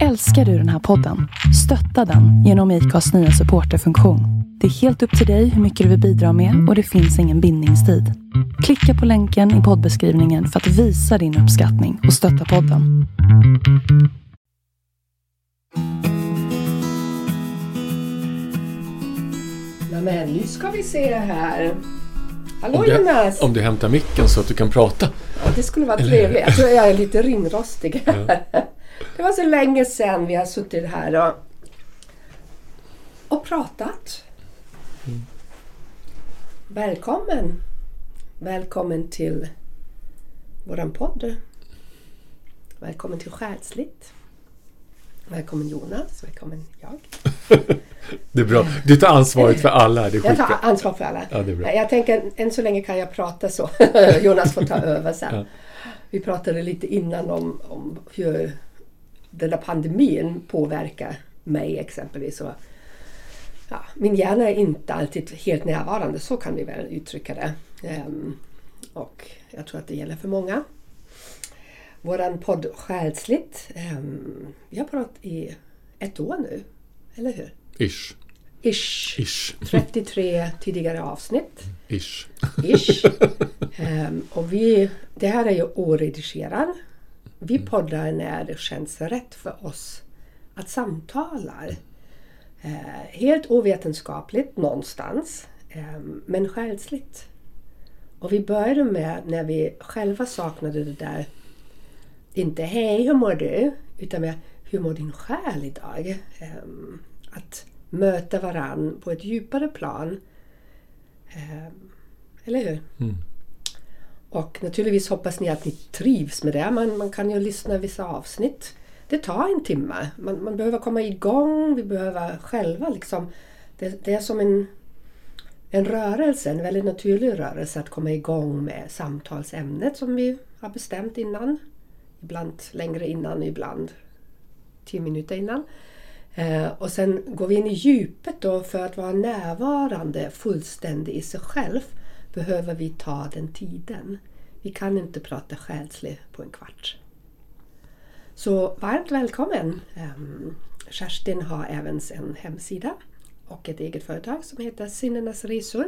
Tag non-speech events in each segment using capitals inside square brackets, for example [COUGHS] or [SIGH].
Älskar du den här podden? Stötta den genom IKAs nya supporterfunktion. Det är helt upp till dig hur mycket du vill bidra med och det finns ingen bindningstid. Klicka på länken i poddbeskrivningen för att visa din uppskattning och stötta podden. Men nu ska vi se här. Hallå Om du, Jonas! om du hämtar micken så att du kan prata. Ja, det skulle vara trevligt. Jag tror jag är lite ringrostig här. Det var så länge sedan vi har suttit här och, och pratat. Välkommen! Välkommen till våran podd. Välkommen till Själsligt. Välkommen Jonas. Välkommen jag. [LAUGHS] Det är bra. Du tar ansvaret för alla. Det är Jag tar ansvar för alla. Ja, det är bra. Jag tänker, än så länge kan jag prata så. [LAUGHS] Jonas får ta över sen. Ja. Vi pratade lite innan om, om hur den där pandemin påverkar mig exempelvis. Och, ja, min hjärna är inte alltid helt närvarande, så kan vi väl uttrycka det. Ehm, och jag tror att det gäller för många. Våran podd Själsligt, um, vi har pratat i ett år nu, eller hur? Ish. Ish. Ish. 33 tidigare avsnitt. Ish. Ish. Ehm, och vi, det här är ju oredigerad. Vi poddar när det känns rätt för oss att samtala. Eh, helt ovetenskapligt någonstans, eh, men själsligt. Och vi började med när vi själva saknade det där, inte hej hur mår du? Utan med hur mår din själ idag? Eh, att möta varann på ett djupare plan. Eh, eller hur? Mm. Och naturligtvis hoppas ni att ni trivs med det. Man, man kan ju lyssna vissa avsnitt. Det tar en timme. Man, man behöver komma igång. Vi behöver själva liksom. Det, det är som en, en rörelse, en väldigt naturlig rörelse att komma igång med samtalsämnet som vi har bestämt innan. Ibland längre innan, ibland tio minuter innan. Eh, och sen går vi in i djupet då för att vara närvarande fullständig i sig själv behöver vi ta den tiden. Vi kan inte prata själsligt på en kvart. Så varmt välkommen! Ehm, Kerstin har även en hemsida och ett eget företag som heter Sinnenas resor.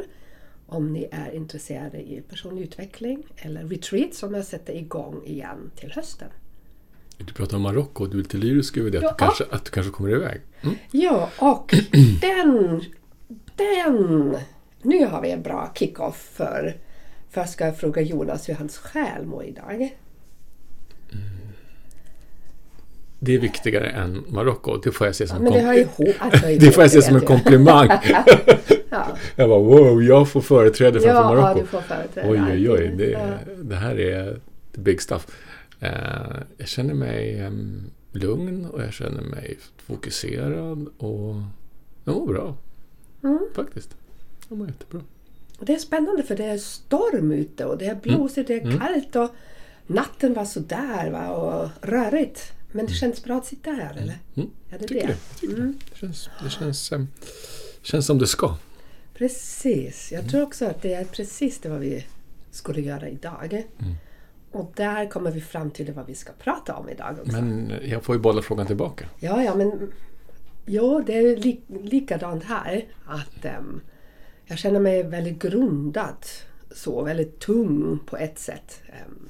Om ni är intresserade i personlig utveckling eller retreat som jag sätter igång igen till hösten. Du pratar om Marocko. Du är lite lyrisk över det. Att, Ja. du, kanske, att du kanske kommer iväg. Mm. Ja, och [CLEARS THROAT] den, den... Nu har vi en bra kick-off för... Ska jag fråga Jonas hur hans själ mår idag. Det är viktigare än Marocko. Det får jag se som, Men det. Alltså, [LAUGHS] det får jag se som en komplimang. [LAUGHS] Ja, Jag bara wow, jag får företräde framför ja Marocko. du får företräda. Oj, oj, oj. Ja. Det, det här är the big stuff. Eh, jag känner mig em, lugn och jag känner mig fokuserad och jag mår bra. Mm. Faktiskt. Jag mår jättebra. Och Det är spännande för det är storm ute och det är blåsigt, det är Mm. kallt och natten var sådär va, och rörigt. Men det känns bra att sitta här, eller? Mm. Är det Tycker det? det. Mm. det. Känns, det känns, em, känns som det ska. Precis. Mm. Jag tror också att det är precis det vad vi skulle göra idag. Mm. Och där kommer vi fram till vad vi ska prata om idag också. Men jag får ju bolla frågan tillbaka. Ja, ja, men jo, det är li likadant här. Att ehm, jag känner mig väldigt grundad. Så, väldigt tung på ett sätt. Ehm,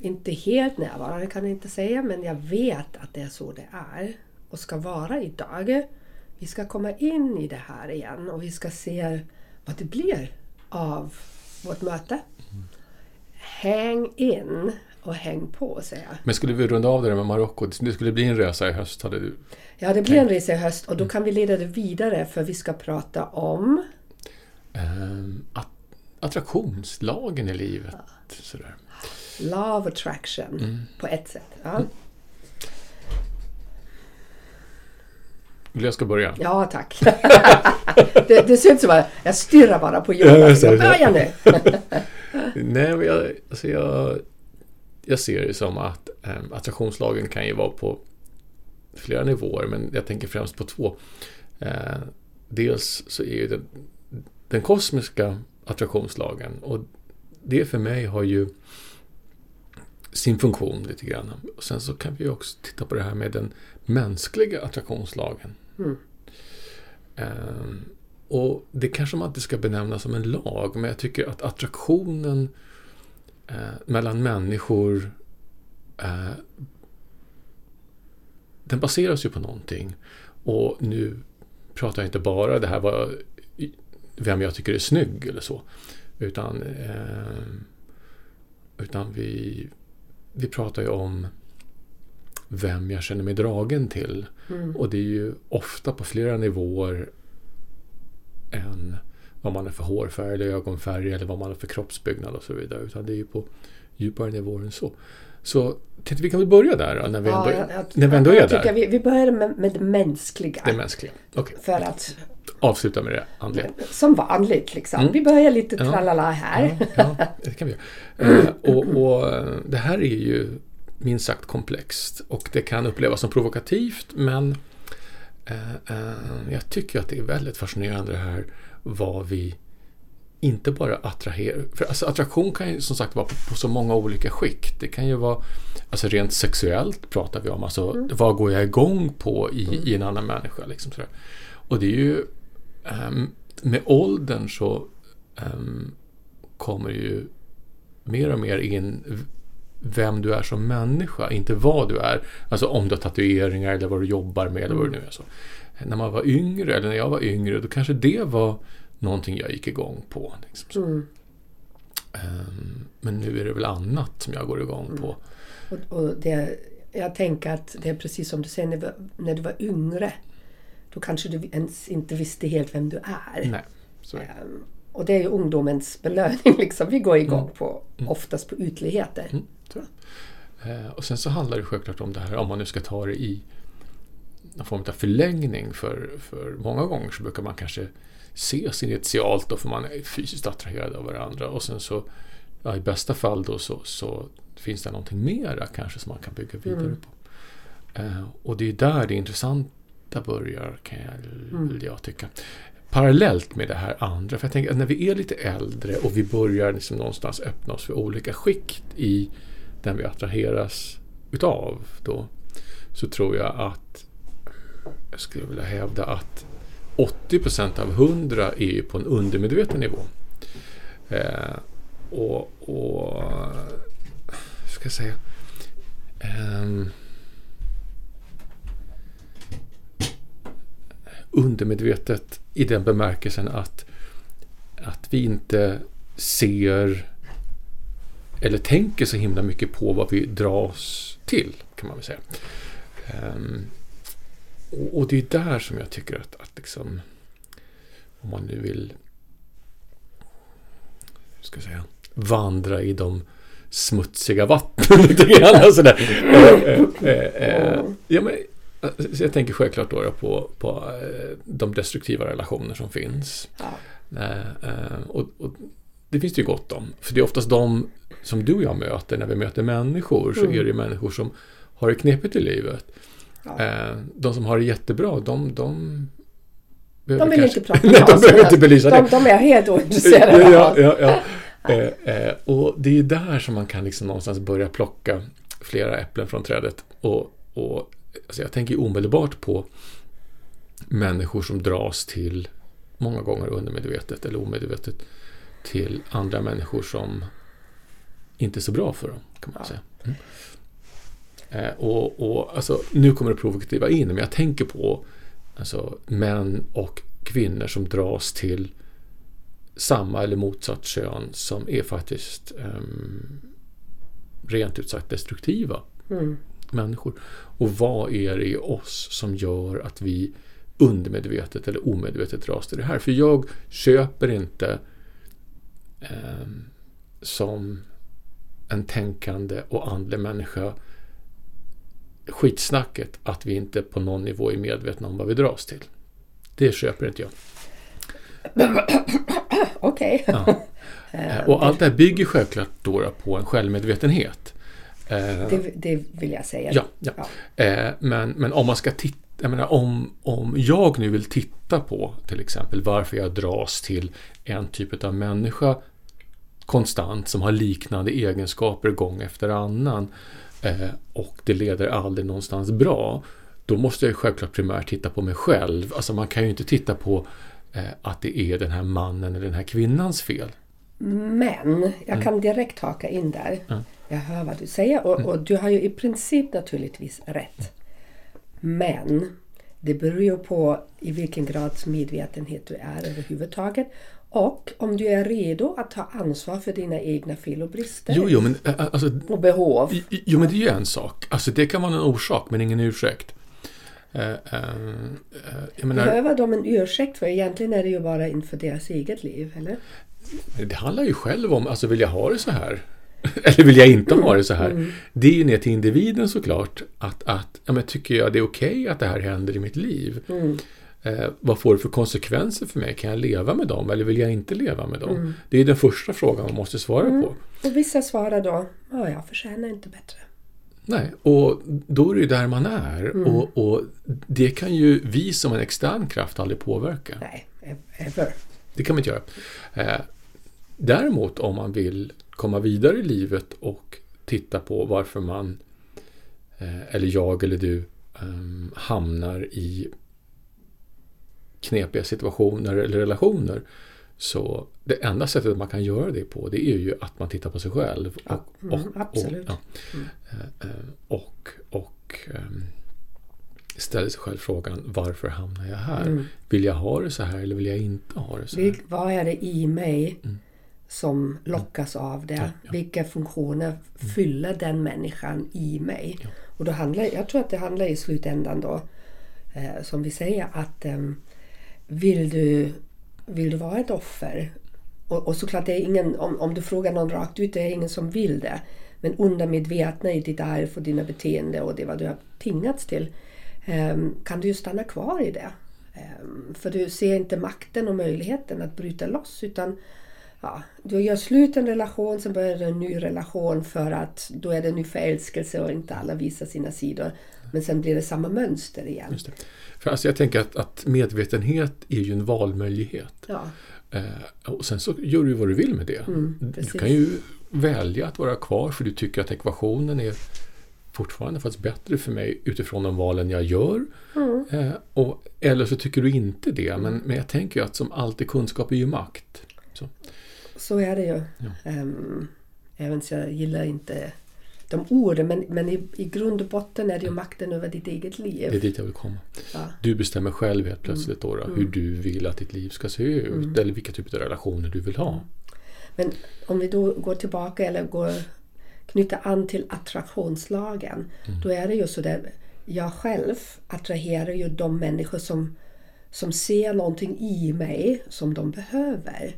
inte helt närvarande kan jag inte säga, men jag vet att det är så det är och ska vara idag. Vi ska komma in i det här igen och vi ska se vad det blir av vårt möte. Mm. Häng in och häng på, säger jag. Men skulle vi runda av det där med Marocko? Det skulle bli en resa i höst, hade du? Ja, det blir en resa i höst och då kan vi leda det vidare för vi ska prata om Ehm, att, attraktionslagen i livet. Sådär. Love attraction på ett sätt. Ja, Vill jag ska börja? ja tack. [LAUGHS] det, det ser ut som att jag stirrar bara på [LAUGHS] Ja, Jonas. börjar nu. [LAUGHS] Nej, men jag, alltså jag, jag ser det som att eh, attraktionslagen kan ju vara på flera nivåer, men jag tänker främst på två. Eh, dels så är ju den, den kosmiska attraktionslagen och det för mig har ju sin funktion lite grann. Och sen så kan vi också titta på det här med den mänskliga attraktionslagen. Mm. Ehm, och det kanske man inte ska benämna som en lag, men jag tycker att attraktionen eh, mellan människor eh, den baseras ju på någonting. Och nu pratar jag inte bara det här var vem jag tycker är snygg eller så. Utan, eh, utan vi, vi pratar ju om vem jag känner mig dragen till. Mm. Och det är ju ofta på flera nivåer än vad man är för hårfärg eller ögonfärg eller vad man är för kroppsbyggnad och så vidare. Utan det är ju på djupare nivåer än så. Så vi kan väl börja där när vi ändå, Ja, jag- jag- när vi ändå är där. tycker Vi, vi börjar med, med det mänskliga. Det mänskliga. Okej, För att, avsluta med det andliga. som vanligt liksom. Mm. Vi börjar lite tralala här. Ja, ja, det kan vi göra. Eh, och, och det här är ju minst sagt komplext och det kan upplevas som provokativt men jag tycker att det är väldigt fascinerande det här vad vi inte bara attraherar. För alltså, attraktion kan ju som sagt vara på, på så många olika skikt. Det kan ju vara alltså rent sexuellt pratar vi om. Alltså vad går jag igång på i, i en annan människa. Liksom sådär. Och det är ju ehm, med åldern så ehm, kommer ju mer och mer in vem du är som människa, inte vad du är. Alltså om du har tatueringar eller vad du jobbar med eller vad det nu är. Så. När man var yngre, eller när jag var yngre, då kanske det var någonting jag gick igång på. Liksom. Mm. Ehm, Men nu är det väl annat som jag går igång Mm. på. Och, och det, jag tänker att det är precis som du säger, när, när du var yngre. Då kanske du ens inte visste helt vem du är. Nej. Ehm, Och det är ju ungdomens belöning. [LAUGHS] Liksom. Vi går igång på, oftast på ytligheter. Eh, Och sen så handlar det självklart om det här, om man nu ska ta det i någon form av förlängning. För, för många gånger så brukar man kanske ses initialt då för man är fysiskt attraherad av varandra. Och sen så, ja, i bästa fall då så, så finns det någonting mera kanske som man kan bygga vidare Mm. på. Eh, Och det är där det intressanta börjar kan jag, Mm. jag tycka. Parallellt med det här andra. För jag tänker att när vi är lite äldre och vi börjar liksom någonstans öppna oss för olika skikt i den vi attraheras utav då. Så tror jag att jag skulle vilja hävda att 80% av 100 är ju på en undermedveten nivå. Eh, och, och hur ska jag säga? eh, undermedvetet i den bemärkelsen att, att vi inte ser eller tänker så himla mycket på vad vi dras till, kan man väl säga. Ehm, och, och det är där som jag tycker att, att liksom, om man nu vill ska säga, vandra i de smutsiga vattnen [LAUGHS] lite grann. Sådär. Eh, eh, eh, ja, men, alltså, jag tänker självklart då på, på eh, de destruktiva relationer som finns. Ja. Eh, eh, och, och det finns det ju gott om. För det är oftast de som du och jag möter när vi möter människor. Så Mm. är det människor som har det knepigt i livet. Ja. Eh, de som har det jättebra, de... De, De vill kanske- inte prata [LAUGHS] Nej, de behöver inte belysa det. De, är helt ointresserade Ja, ja, ja. Eh, eh, och det är där som man kan liksom någonstans börja plocka flera äpplen från trädet. Och, och alltså jag tänker omedelbart på människor som dras till, många gånger undermedvetet eller omedvetet, till andra människor som inte är så bra för dem, kan man säga. Mm. Eh, och, och alltså, nu kommer det provokativa in, men jag tänker på alltså, män och kvinnor som dras till samma eller motsatt kön som är faktiskt um, rent ut sagt destruktiva Mm. människor. Och vad är det i oss som gör att vi undermedvetet eller omedvetet dras till det här? För jag köper inte ehm, som en tänkande och andlig människa skitsnacket att vi inte på någon nivå är medvetna om vad vi dras till. Det köper inte jag. [COUGHS] Okej. Ja. [LAUGHS] Eh, Och allt det här bygger självklart då på en självmedvetenhet. Eh, Det, det vill jag säga. Ja, ja. Ja. Eh, men, men om man ska titta, jag menar om, om jag nu vill titta på till exempel varför jag dras till en typ av människa konstant som har liknande egenskaper gång efter annan eh, och det leder aldrig någonstans bra. Då måste jag självklart primärt titta på mig själv. Alltså man kan ju inte titta på eh, att det är den här mannen eller den här kvinnans fel. Men jag kan direkt haka in där. Mm. Jag hör vad du säger och, och du har ju i princip naturligtvis rätt. Men det beror ju på i vilken grads medvetenhet du är överhuvudtaget. Och om du är redo att ta ansvar för dina egna fel och brister Jo, jo, men, alltså, och behov. Jo, men det är ju en sak. Alltså det kan vara en orsak, men ingen ursäkt. Eh, eh, jag menar, Behöver de en ursäkt för egentligen är det ju bara inför deras eget liv, eller? det handlar ju själv om, alltså vill jag ha det så här? [LAUGHS] Eller vill jag inte ha det så här? Det är ju ner till individen såklart. Att, att ja, men tycker jag det är okej att det här händer i mitt liv? Eh, vad får det för konsekvenser för mig? Kan jag leva med dem eller vill jag inte leva med dem? Det är den första frågan man måste svara på. Och vissa svarar då, ja, jag förtjänar inte bättre. Nej, och då är det ju där man är. Och, och det kan ju vi som en extern kraft aldrig påverka. Nej, ever. Det kan man inte göra. Eh, däremot om man vill komma vidare i livet och titta på varför man, eh, eller jag eller du, eh, hamnar i knepiga situationer eller relationer. Så det enda sättet man kan göra det på det är ju att man tittar på sig själv. Och, Mm, och, absolut. Och, ja, Eh, eh, och, och ehm, ställer sig själv frågan varför hamnar jag här? Mm. Vill jag ha det så här eller vill jag inte ha det så här? Vad är det i mig som lockas av det? Mm. Ja. Vilka funktioner fyller den människan i mig? Och då handlar, jag tror att det handlar i slutändan då, eh, som vi säger, att em, vill, du, vill du vara ett offer? Och, och såklart, det är ingen, om, om du frågar någon rakt ut, det är ingen som vill det. Men undermedvetna i ditt arv och dina beteenden och det vad du har tvingats till em, kan du ju stanna kvar i det. Em, För du ser inte makten och möjligheten att bryta loss utan ja, du gör slut en relation, sen börjar det en ny relation för att då är det ny förälskelse och inte alla visar sina sidor. Men sen blir det samma mönster igen. För alltså jag tänker att, att medvetenhet är ju en valmöjlighet. Ja, Eh, och sen så gör du vad du vill med det. Mm, du kan ju välja att vara kvar för du tycker att ekvationen är fortfarande faktiskt bättre för mig utifrån de valen jag gör. Mm. Eh, och, eller så tycker du inte det. Men, men jag tänker ju att som alltid kunskap är ju makt. Så. Så är det ju. Em, även så jag gillar inte de orden men, men i, i grund och botten är det ju makten över ditt eget liv. Det är dit jag vill komma. Ja. Du bestämmer själv helt plötsligt då, då Mm. hur du vill att ditt liv ska se ut. Eller vilka typer av relationer du vill ha. Men om vi då går tillbaka eller går, knyter an till attraktionslagen. Då är det ju så där, jag själv attraherar ju de människor som, som ser någonting i mig som de behöver.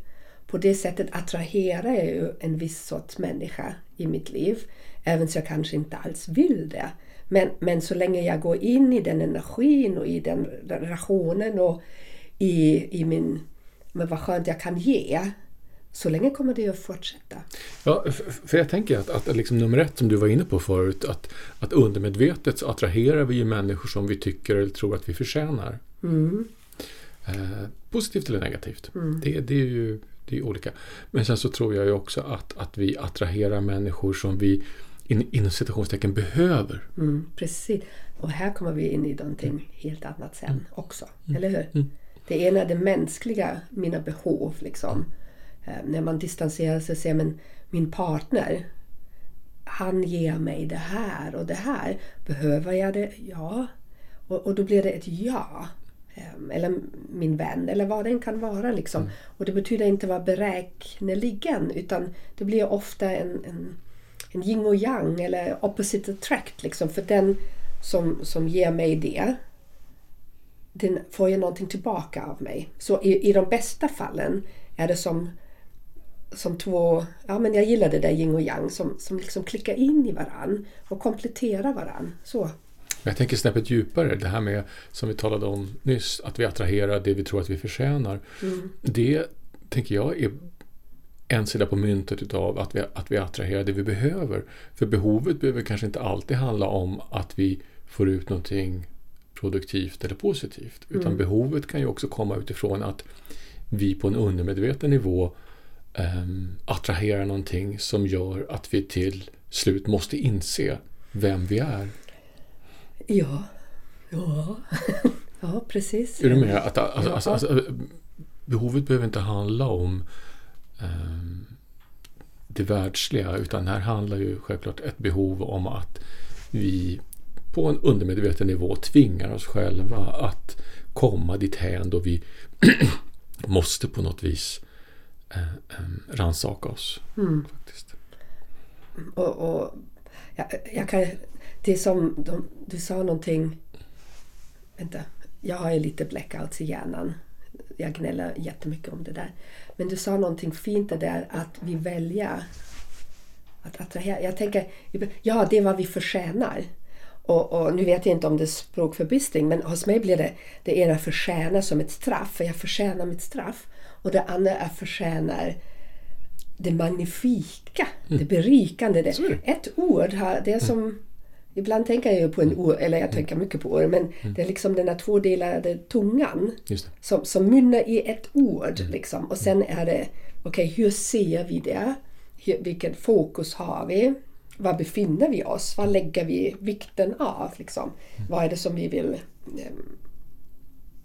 På det sättet attraherar jag ju en viss sorts människa i mitt liv. Även så jag kanske inte alls vill det. Men, men så länge jag går in i den energin och i den relationen och i, i min... Men vad skönt jag kan ge. Så länge kommer det att fortsätta. Ja, för jag tänker att, att liksom nummer ett som du var inne på förut, att, att undermedvetet så attraherar vi ju människor som vi tycker eller tror att vi förtjänar. Eh, positivt eller negativt. Det, det är ju det är olika. Men sen så tror jag ju också att, att vi attraherar människor som vi in, inom citationstecken behöver. Mm, precis. Och här kommer vi in i någonting helt annat sen också. Eller hur? Det ena är det mänskliga, mina behov. Liksom. Eh, när man distanserar sig och säger men min partner, han ger mig det här och det här. Behöver jag det? Ja. Och, och då blir det ett ja. Ehm, Eller min vän, eller vad det än kan vara. Liksom. Och det betyder inte vara beräkneligen, utan det blir ofta en, en, en yin och yang, eller opposite attract. Liksom. För den som, som ger mig det, den får ju någonting tillbaka av mig. Så i, i de bästa fallen är det som, som två, ja men jag gillar det där yin och yang, som, som liksom klickar in i varann och kompletterar varann. Så. Men jag tänker snäppet djupare, det här med som vi talade om nyss, att vi attraherar det vi tror att vi förtjänar. Det tänker jag är en sida på myntet utav att vi, att vi attraherar det vi behöver. För behovet behöver kanske inte alltid handla om att vi får ut någonting produktivt eller positivt. Utan behovet kan ju också komma utifrån att vi på en undermedveten nivå um, attraherar någonting som gör att vi till slut måste inse vem vi är. Ja, ja, [LAUGHS] ja precis. Är du med? Att, alltså, alltså, alltså, behovet behöver inte handla om um, det världsliga utan här handlar ju självklart ett behov om att vi på en undermedveten nivå tvingar oss själva att komma dithän då vi [CLEARS THROAT] måste på något vis eh, eh, rannsaka oss. Mm. Faktiskt. Och, och jag, jag, kan, det är som de, du sa någonting. Vänta, jag har ju lite blackouts i hjärnan. Jag gnäller jättemycket om det där. Men du sa någonting fint det där att vi väljer att attrahera. Jag tänker, ja det är vad vi förtjänar. Och, och, nu vet jag inte om det är språkförbistring men hos mig blir det det ena förtjänar som ett straff, för jag förtjänar mitt straff. Och det andra är förtjänar det magnifika, mm. det berikande. Det. Ett ord, har, det är som. Ibland tänker jag ju på en ord, eller jag tänker mycket på ord, men mm. det är liksom den här tvådelade tungan som, som mynnar i ett ord. Mm. Liksom. Och sen är det, okej okay, hur ser vi det? Hur, vilket fokus har vi? var befinner vi oss? Vad lägger vi vikten av? Liksom? Vad är det som vi vill ehm,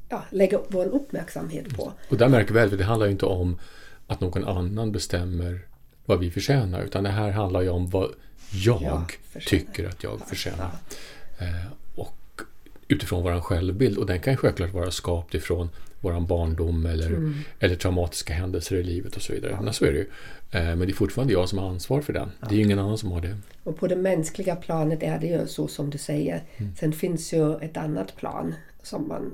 ja, lägga vår uppmärksamhet på? Och där märker vi att det handlar inte om att någon annan bestämmer vad vi förtjänar utan det här handlar ju om vad jag ja, tycker att jag förtjänar. Ja. Eh, och utifrån vår självbild och den kan självklart vara skapt ifrån vår barndom eller, mm. eller traumatiska händelser i livet och så vidare. Men så är det ju. Eh, men det är fortfarande jag som har ansvar för den. Ja. Det är ju ingen annan som har det. Och på det mänskliga planet är det ju så som du säger. Mm. Sen finns ju ett annat plan som, man,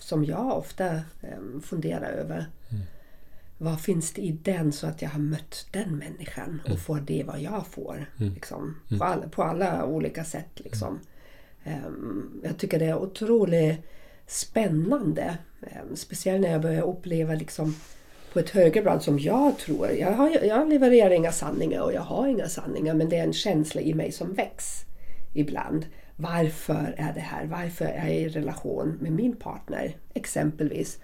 som jag ofta um, funderar över. Mm. Vad finns det i den så att jag har mött den människan och mm. får det vad jag får? Mm. Liksom, mm. på, alla, på alla olika sätt. Liksom. Um, jag tycker det är otroligt spännande. Um, speciellt när jag börjar uppleva liksom, på ett högre plan som jag tror. Jag, har, jag levererar inga sanningar och jag har inga sanningar men det är en känsla i mig som väcks ibland. Varför är det här? Varför är jag i relation med min partner exempelvis?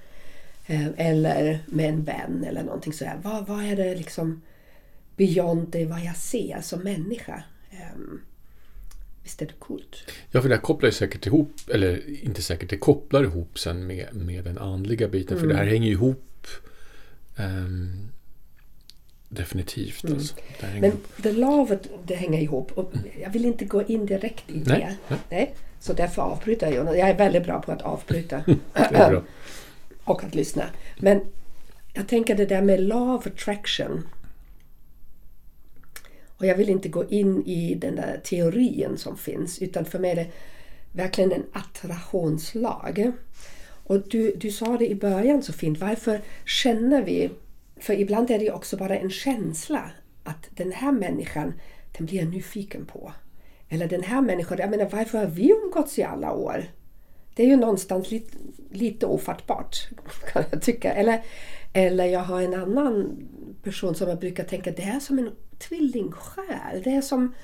Eh, eller med en vän eller någonting sådär. Vad, vad är det liksom beyond det vad jag ser som människa? Um, visst är det coolt? Ja, för det här kopplar ju säkert ihop, eller inte säkert, det kopplar ihop sen med, med den andliga biten. Mm. För det här hänger ju ihop Um, definitivt. Mm. Alltså. Det Men det lavet det hänger ihop. Och mm. jag vill inte gå in direkt i det. Nej. Nej. Så därför avbryter jag. Jag är väldigt bra på att avbryta. [LAUGHS] [CLEARS THROAT] och att lyssna. Men jag tänker det där med Law of attraction. Och jag vill inte gå in i den där teorin som finns utan för mig är det verkligen en attraktionslag. Och du, du sa det i början så fint, varför känner vi, för ibland är det också bara en känsla att den här människan, den blir jag nyfiken på. Eller den här människan, jag menar varför har vi umgåtts i alla år? Det är ju någonstans lite, lite ofattbart kan jag tycka. Eller, eller jag har en annan person som jag brukar tänka, det är som en tvillingsjäl. Det är som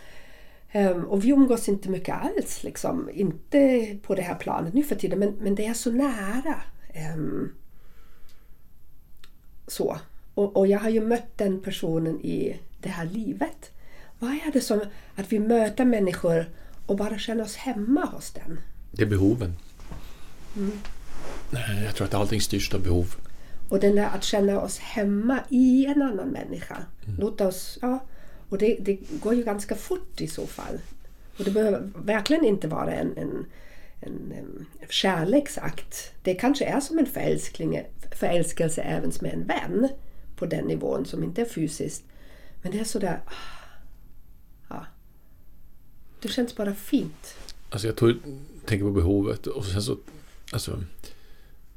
Um, och vi umgås inte mycket alls, liksom. inte på det här planet nu för tiden, men, men det är så nära. Um, så. Och, och, jag har ju mött den personen i det här livet. Vad är det som att vi möter människor och bara känner oss hemma hos den? Det är behoven. Mm. Jag tror att allting styrs av behov. Och den där att känna oss hemma i en annan människa. Mm. Låt oss, ja, och det, det, går ju ganska fort i så fall. Och det behöver verkligen inte vara en, en, en, en kärleksakt. Det kanske är som en förälskelse även med en vän på den nivån som inte är fysiskt. Men det är sådär... Ah, ja. Det känns bara fint. Alltså jag tror, tänker på behovet och sen så... Alltså,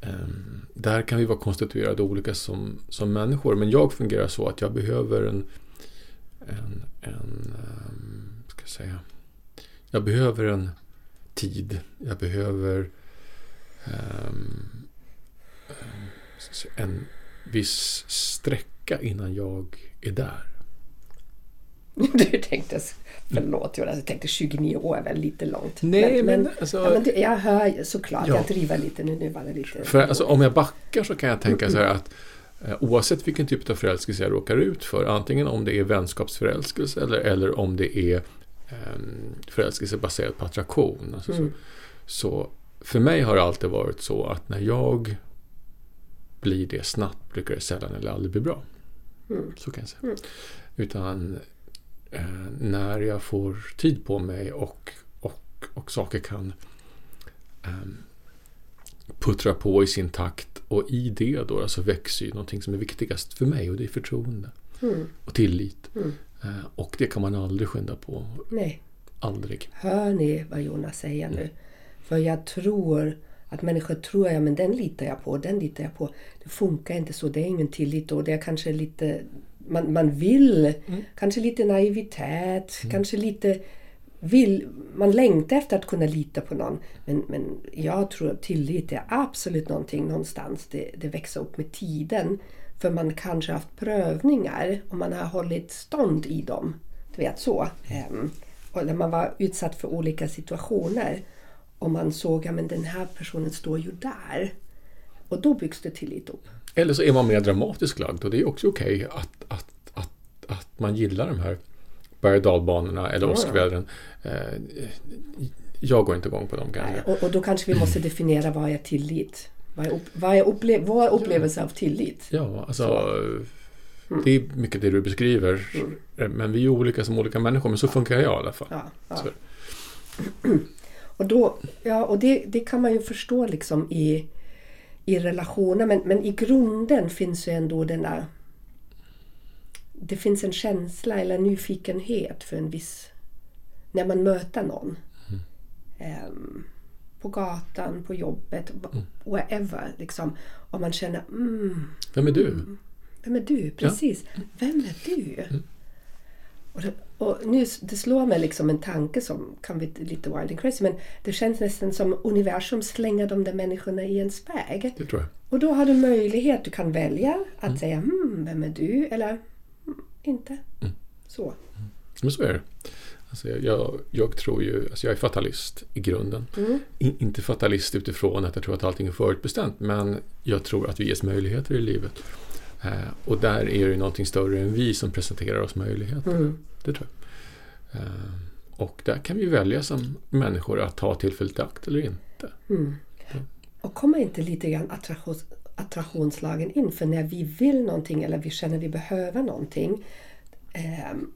Ehm, där kan vi vara konstituerade olika som, som människor. Men jag fungerar så att jag behöver en en, en ehm, ska jag säga, jag behöver en tid. Jag behöver um, en viss sträcka innan jag är där. [LAUGHS] Du tänkte, förlåt Jonas, jag tänkte 29 år är väl lite långt. Nej, men, men, alltså, ja, men jag hör såklart, ja. jag driver lite nu, nu var det lite... För alltså, om jag backar så kan jag tänka så här att Eh, oavsett vilken typ av förälskelse jag råkar ut för, antingen om det är vänskapsförälskelse eller, eller om det är eh, förälskelse baserad på attraktion. Alltså Mm. så, så för mig har det alltid varit så att när jag blir det snabbt brukar det sällan eller aldrig bli bra. Mm. Så kan jag säga. Mm. Utan när jag får tid på mig och, och, och saker kan ehm, puttra på i sin takt och i det då alltså växer ju någonting som är viktigast för mig och det är förtroende Mm. och tillit. Mm. Eh, och det kan man aldrig skynda på. Nej. Aldrig. Hör ni vad Jonas säger nu? För jag tror att människor tror ja men den litar jag på, den litar jag på. Det funkar inte så, det är ingen tillit och det är kanske lite man, man vill, kanske lite naivitet, kanske lite vill, man längtar efter att kunna lita på någon. Men, men jag tror att tillit är absolut någonting någonstans, det, det växer upp med tiden. För man kanske har haft prövningar och man har hållit stånd i dem. Du vet så. Ehm, och när man var utsatt för olika situationer och man såg att den här personen står ju där. Och då byggs det tillit upp. Eller så är man mer dramatiskt lagd och det är också okej att, att, att, att man gillar de här berg och dalbanorna eller Ja. åskvädren. Eh, jag går inte igång på de grejerna. Och, och då kanske vi måste definiera vad är tillit. Vad är, vad är upple, vår upplevelse av tillit? Ja, alltså det är mycket det du beskriver. Eh, Men vi är olika som olika människor, men så funkar jag i alla fall. [CLEARS THROAT] Och, då, ja, och det, det kan man ju förstå liksom i, i relationer men, men i grunden finns ju ändå denna... Det finns en känsla eller nyfikenhet för en viss... När man möter någon. Ehm, på gatan, på jobbet, wherever. Liksom, och man känner mm, Vem är du? vem är du? Precis. Vem är du? Och, det, och nu, det slår mig liksom en tanke som kan bli lite wild and crazy men det känns nästan som universum slänger de där människorna i ens väg. Det tror jag. Och då har du möjlighet, du kan välja att säga hmm, vem är du? Eller hmm, inte. Så. Men så är det. Alltså jag, jag, tror ju, alltså jag är fatalist i grunden. I, inte fatalist utifrån att jag tror att allting är förutbestämt, men jag tror att vi ges möjligheter i livet. Eh, och där är det ju någonting större än vi som presenterar oss möjligheter. Mm. Det tror jag. Eh, och där kan vi välja som människor att ta tillfället i akt eller inte. Mm. Och kommer inte lite grann attraktions, attraktionslagen in? För när vi vill någonting eller vi känner vi behöver någonting ehm,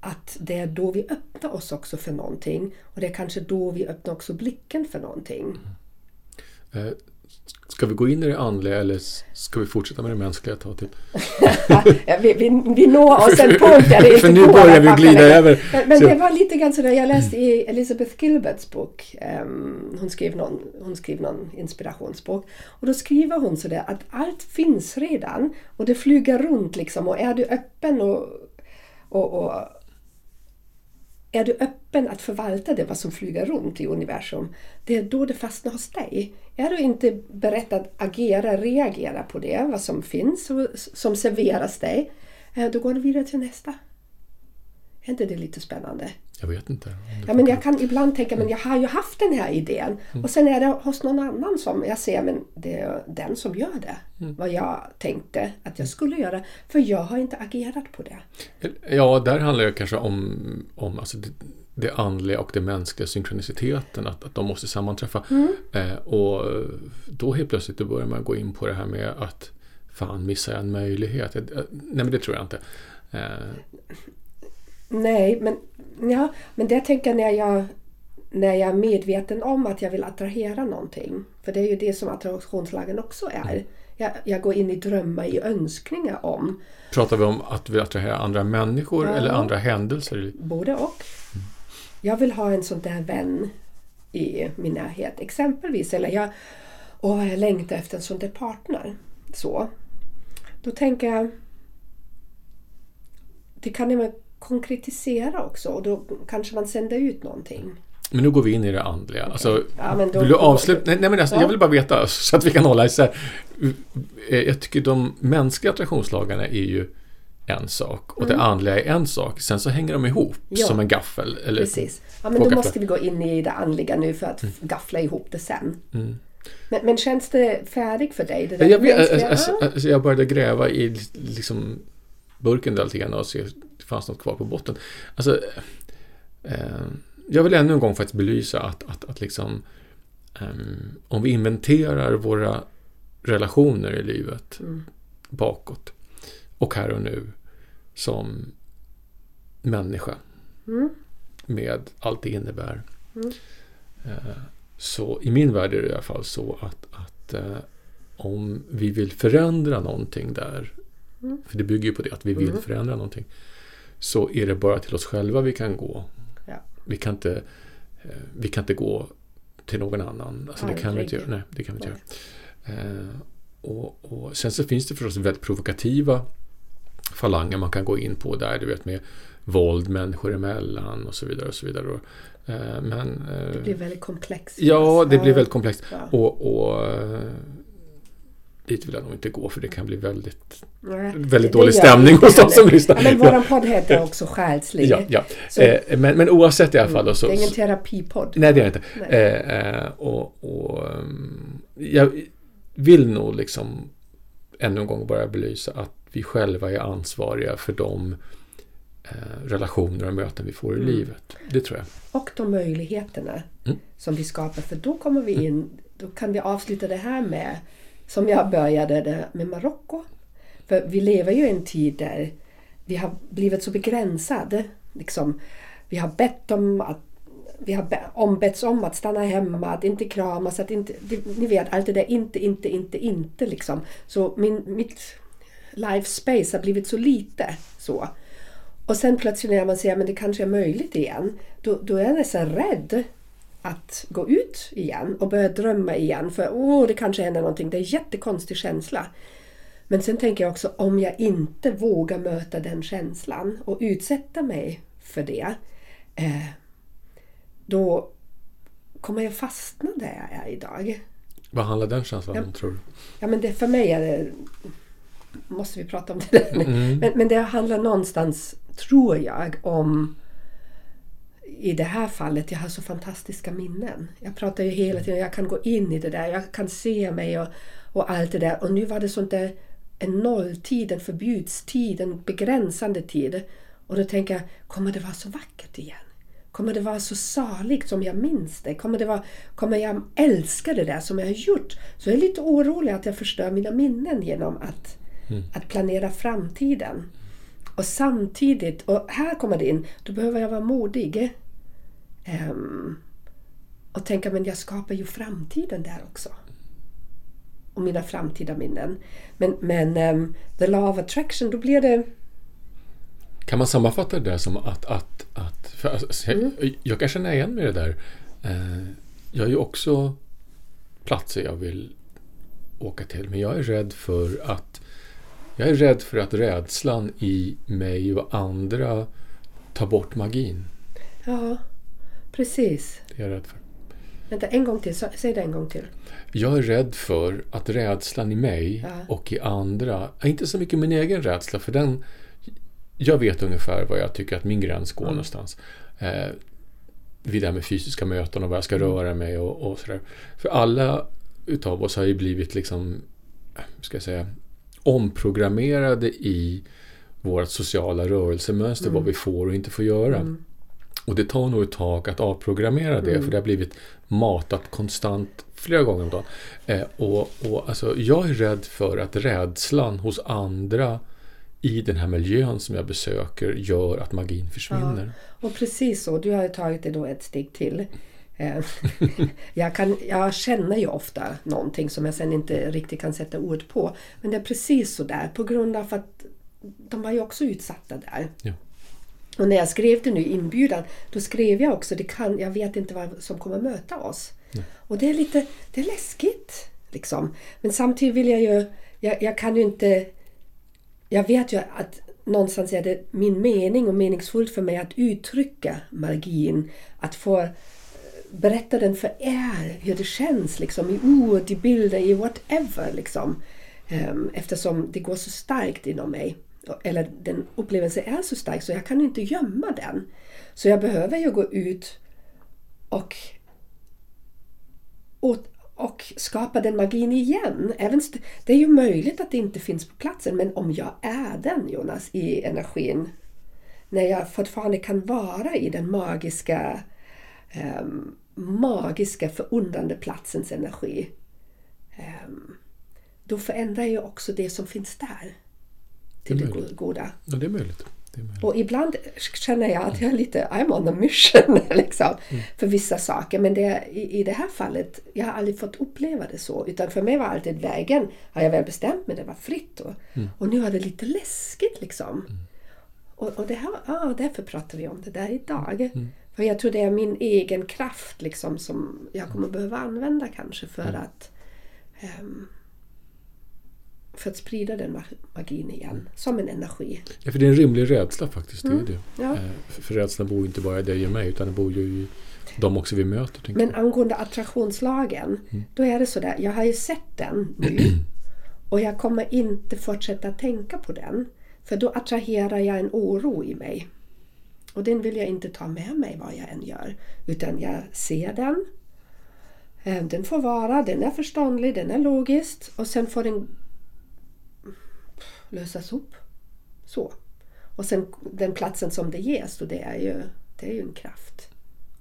att det är då vi öppnar oss också för någonting. Och det är kanske då vi öppnar också blicken för någonting. Eh, ska vi gå in i det andliga eller ska vi fortsätta med det mänskliga ett tag till? [LAUGHS] Vi, vi, vi når oss en punkt där det inte [LAUGHS] För nu börjar vi glida över. Men, men det var lite grann sådär, jag läste i Elizabeth Gilberts bok, ehm, hon, skrev någon, hon skrev någon inspirationsbok. Och då skriver hon sådär att allt finns redan och det flyger runt liksom och är du öppen och, och, och är du öppen att förvalta det vad som flyger runt i universum, det är då det fastnar hos dig. Är du inte beredd att agera, reagera på det, vad som finns och som serveras dig, eh, då går du vidare till nästa. Är inte det lite spännande? Jag vet inte. Ja, men jag kan ibland tänka, men jag har ju haft den här idén Mm. och sen är det hos någon annan som jag ser, men det är den som gör det. Mm. Vad jag tänkte att jag skulle göra, för jag har inte agerat på det. Ja, där handlar det kanske om, om alltså det, det andliga och det mänskliga synkroniciteten, att, att de måste sammanträffa. Eh, och då helt plötsligt då börjar man gå in på det här med att fan, missar jag en möjlighet? Eh, Nej, men det tror jag inte. Eh, Nej, men, ja, men det tänker jag när jag när jag är medveten om att jag vill attrahera någonting. För det är ju det som attraktionslagen också är. Jag, jag går in i drömmar, i önskningar om pratar vi om att vi attraherar andra människor Ja. eller andra händelser? både och. Jag vill ha en sån där vän i min närhet exempelvis. Eller jag, åh, jag längtar efter en sån där partner. Så. Då tänker jag det kan konkretisera också och då kanske man sänder ut någonting. Men nu går vi in i det andliga. Alltså, Ja, vill du avsluta? Nej, nej, men alltså, Ja. Jag vill bara veta [LAUGHS] så att vi kan hålla isär. Eh, Jag tycker de mänskliga attraktionslagarna är ju en sak och det andliga är en sak. Sen så hänger de ihop Mm. Ja. som en gaffel. Eller Precis. Ja, men då gafflar. måste vi gå in i det andliga nu för att gaffla ihop det sen. Mm. Men, men känns det färdigt för dig? Det Jag, mänskliga- alltså, Ja. alltså, jag började gräva i liksom, burken där lite grann och se om det fanns något kvar på botten. Alltså, eh, jag vill ännu en gång faktiskt belysa att, att, att liksom, ehm, om vi inventerar våra relationer i livet Mm. bakåt och här och nu som människa Mm. med allt det innebär. Mm. Eh, Så i min värld är det i alla fall så att, att eh, om vi vill förändra någonting där, Mm. för det bygger ju på det att vi vill Mm. förändra någonting, så är det bara till oss själva vi kan gå. Ja. Vi, kan inte, eh, vi kan inte gå till någon annan. Alltså det kan vi inte göra. Nej, det kan vi inte göra. Eh, och, och sen så finns det förstås väldigt provokativa falanger man kan gå in på där, du vet med våld människor emellan och så vidare. och så vidare. Och, eh, Men... eh, Det blir väldigt komplext. Ja, det blir väldigt komplext. Ja. Och, och eh, dit vill jag nog inte gå för det kan bli väldigt, Nej, väldigt dålig stämning hos de som lyssnar. Ja, men våran podd heter också Själslig. Ja, ja. Mm. Eh, men, men oavsett i alla fall. Då, så, det är ingen terapipodd. nej, det är det inte. Eh, eh, och, och, ehm, jag vill nog liksom ännu en gång bara belysa att vi själva är ansvariga för de eh, relationer och möten vi får i Mm. livet. Det tror jag. Och de möjligheterna Mm. som vi skapar. För då kommer vi in, då kan vi avsluta det här med, som jag började med Marocko. För vi lever ju i en tid där vi har blivit så begränsade. Liksom, vi har bett om att vi har ombetts om att stanna hemma, att inte kramas, att inte... Ni vet, allt det där inte, inte, inte, inte liksom. Så min, mitt life space har blivit så lite så. Och sen plötsligt när man säger att det kanske är möjligt igen, då, då är jag nästan rädd att gå ut igen och börja drömma igen. För åh, det kanske händer någonting. Det är en jättekonstig känsla. Men sen tänker jag också om jag inte vågar möta den känslan och utsätta mig för det. Eh, då kommer jag fastna där jag är idag. Vad handlar den känslan Ja. om, tror du? Ja, men det, för mig är det... Måste vi prata om det där? Mm. Men, men det handlar någonstans, tror jag, om... I det här fallet, jag har så fantastiska minnen. Jag pratar ju hela tiden, jag kan gå in i det där, jag kan se mig och, och allt det där. Och nu var det sånt där en nolltid, en förbudstid, en begränsande tid. Och då tänker jag, kommer det vara så vackert igen? Kommer det vara så saligt som jag minns det? Kommer, det vara, kommer jag älska det där som jag har gjort? Så jag är lite orolig att jag förstör mina minnen genom att, att planera framtiden. Och samtidigt, och här kommer det in, då behöver jag vara modig. Ehm, och tänka, men jag skapar ju framtiden där också. Och mina framtida minnen. Men, men ehm, the law of attraction, då blir det... Kan man sammanfatta det där som att... att, att för alltså, Mm. jag, jag kan känna igen mig i det där. Eh, jag har ju också platser jag vill åka till. Men jag är rädd för att... Jag är rädd för att rädslan i mig och andra tar bort magin. Ja, precis. Det är jag rädd för. Vänta, en gång till. Sä- Säg det en gång till. Jag är rädd för att rädslan i mig Ja. och i andra, inte så mycket min egen rädsla, för den... Jag vet ungefär var jag tycker att min gräns går någonstans. Eh, vid det här med fysiska möten och var jag ska röra mig och, och sådär. För alla utav oss har ju blivit liksom, eh, ska jag säga, omprogrammerade i vårt sociala rörelsemönster, vad vi får och inte får göra. Och det tar nog ett tag att avprogrammera det, för det har blivit matat konstant flera gånger om dagen. Eh, och, och alltså, jag är rädd för att rädslan hos andra i den här miljön som jag besöker gör att magin försvinner. Och precis så, du har ju tagit det då ett steg till. Eh, [LAUGHS] jag, kan, jag känner ju ofta någonting som jag sen inte riktigt kan sätta ord på. Men det är precis så där på grund av att de var ju också utsatta där. Ja. Och när jag skrev den nu inbjudan, då skrev jag också det kan, jag vet inte vad som kommer möta oss. Och det är lite det är läskigt. Liksom. Men samtidigt vill jag ju, jag, jag kan ju inte jag vet ju att någonstans är det min mening och meningsfullt för mig att uttrycka magin. Att få berätta den för er, hur det känns liksom, i ord, i bilder, i whatever. Liksom. Ehm, eftersom det går så starkt inom mig. Eller den upplevelsen är så stark så jag kan inte gömma den. Så jag behöver ju gå ut och, och, och skapa den magin igen. Även det är ju möjligt att det inte finns på platsen men om jag är den Jonas i energin när jag fortfarande kan vara i den magiska ehm, magiska förundrande platsens energi ehm, då förändrar jag också det som finns där till Det det goda. Ja, det är möjligt. Och ibland känner jag att jag är lite I'm on a mission [LAUGHS] liksom, för vissa saker. Men det, i, i det här fallet, jag har aldrig fått uppleva det så. Utan för mig var alltid vägen, har jag väl bestämt mig, det var fritt. Och, och nu är det lite läskigt liksom. Och, och det här, ja, därför pratar vi om det där idag. För jag tror det är min egen kraft liksom, som jag kommer behöva använda kanske för att ehm, för att sprida den ma- magin igen, som en energi. Ja, för det är en rimlig rädsla faktiskt. Det är det. Ja. Eh, För rädslan bor ju inte bara i dig och mig utan det bor ju i de också vi möter. Men jag. angående attraktionslagen, då är det sådär, jag har ju sett den nu [CLEARS THROAT] och jag kommer inte fortsätta tänka på den. För då attraherar jag en oro i mig. Och den vill jag inte ta med mig vad jag än gör. Utan jag ser den. Eh, den får vara, den är förståndlig, den är logisk och sen får den lösas upp. Så. Och sen den platsen som det ges, då det är ju, det är ju en kraft.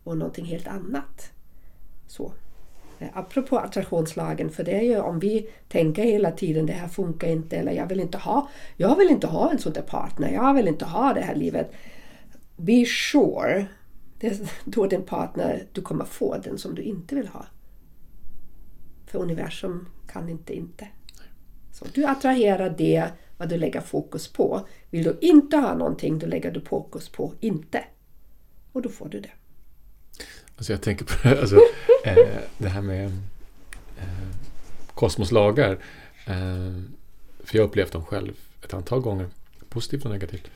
Och någonting helt annat. Så. Eh, apropå attraktionslagen, för det är ju om vi tänker hela tiden det här funkar inte eller jag vill inte ha, jag vill inte ha en sån där partner, jag vill inte ha det här livet. Be sure, det är då den partner du kommer få, den som du inte vill ha. För universum kan inte inte. Så du attraherar det vad du lägger fokus på. Vill du inte ha någonting, då lägger du fokus på inte. Och då får du det. Alltså jag tänker på det, alltså, eh, det här med eh, kosmoslagar. Eh, för jag har upplevt dem själv ett antal gånger, positivt och negativt.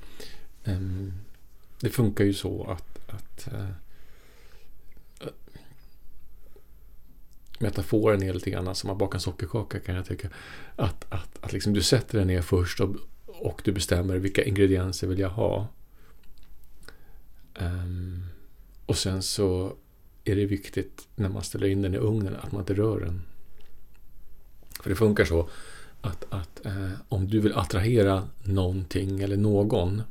Eh, det funkar ju så att, att eh, metaforen är lite grann som att baka en sockerkaka kan jag tycka. Att, att, att liksom du sätter den ner först och, och du bestämmer vilka ingredienser vill jag ha. Um, och sen så är det viktigt när man ställer in den i ugnen att man inte rör den. För det funkar så att, att eh, om du vill attrahera någonting eller någon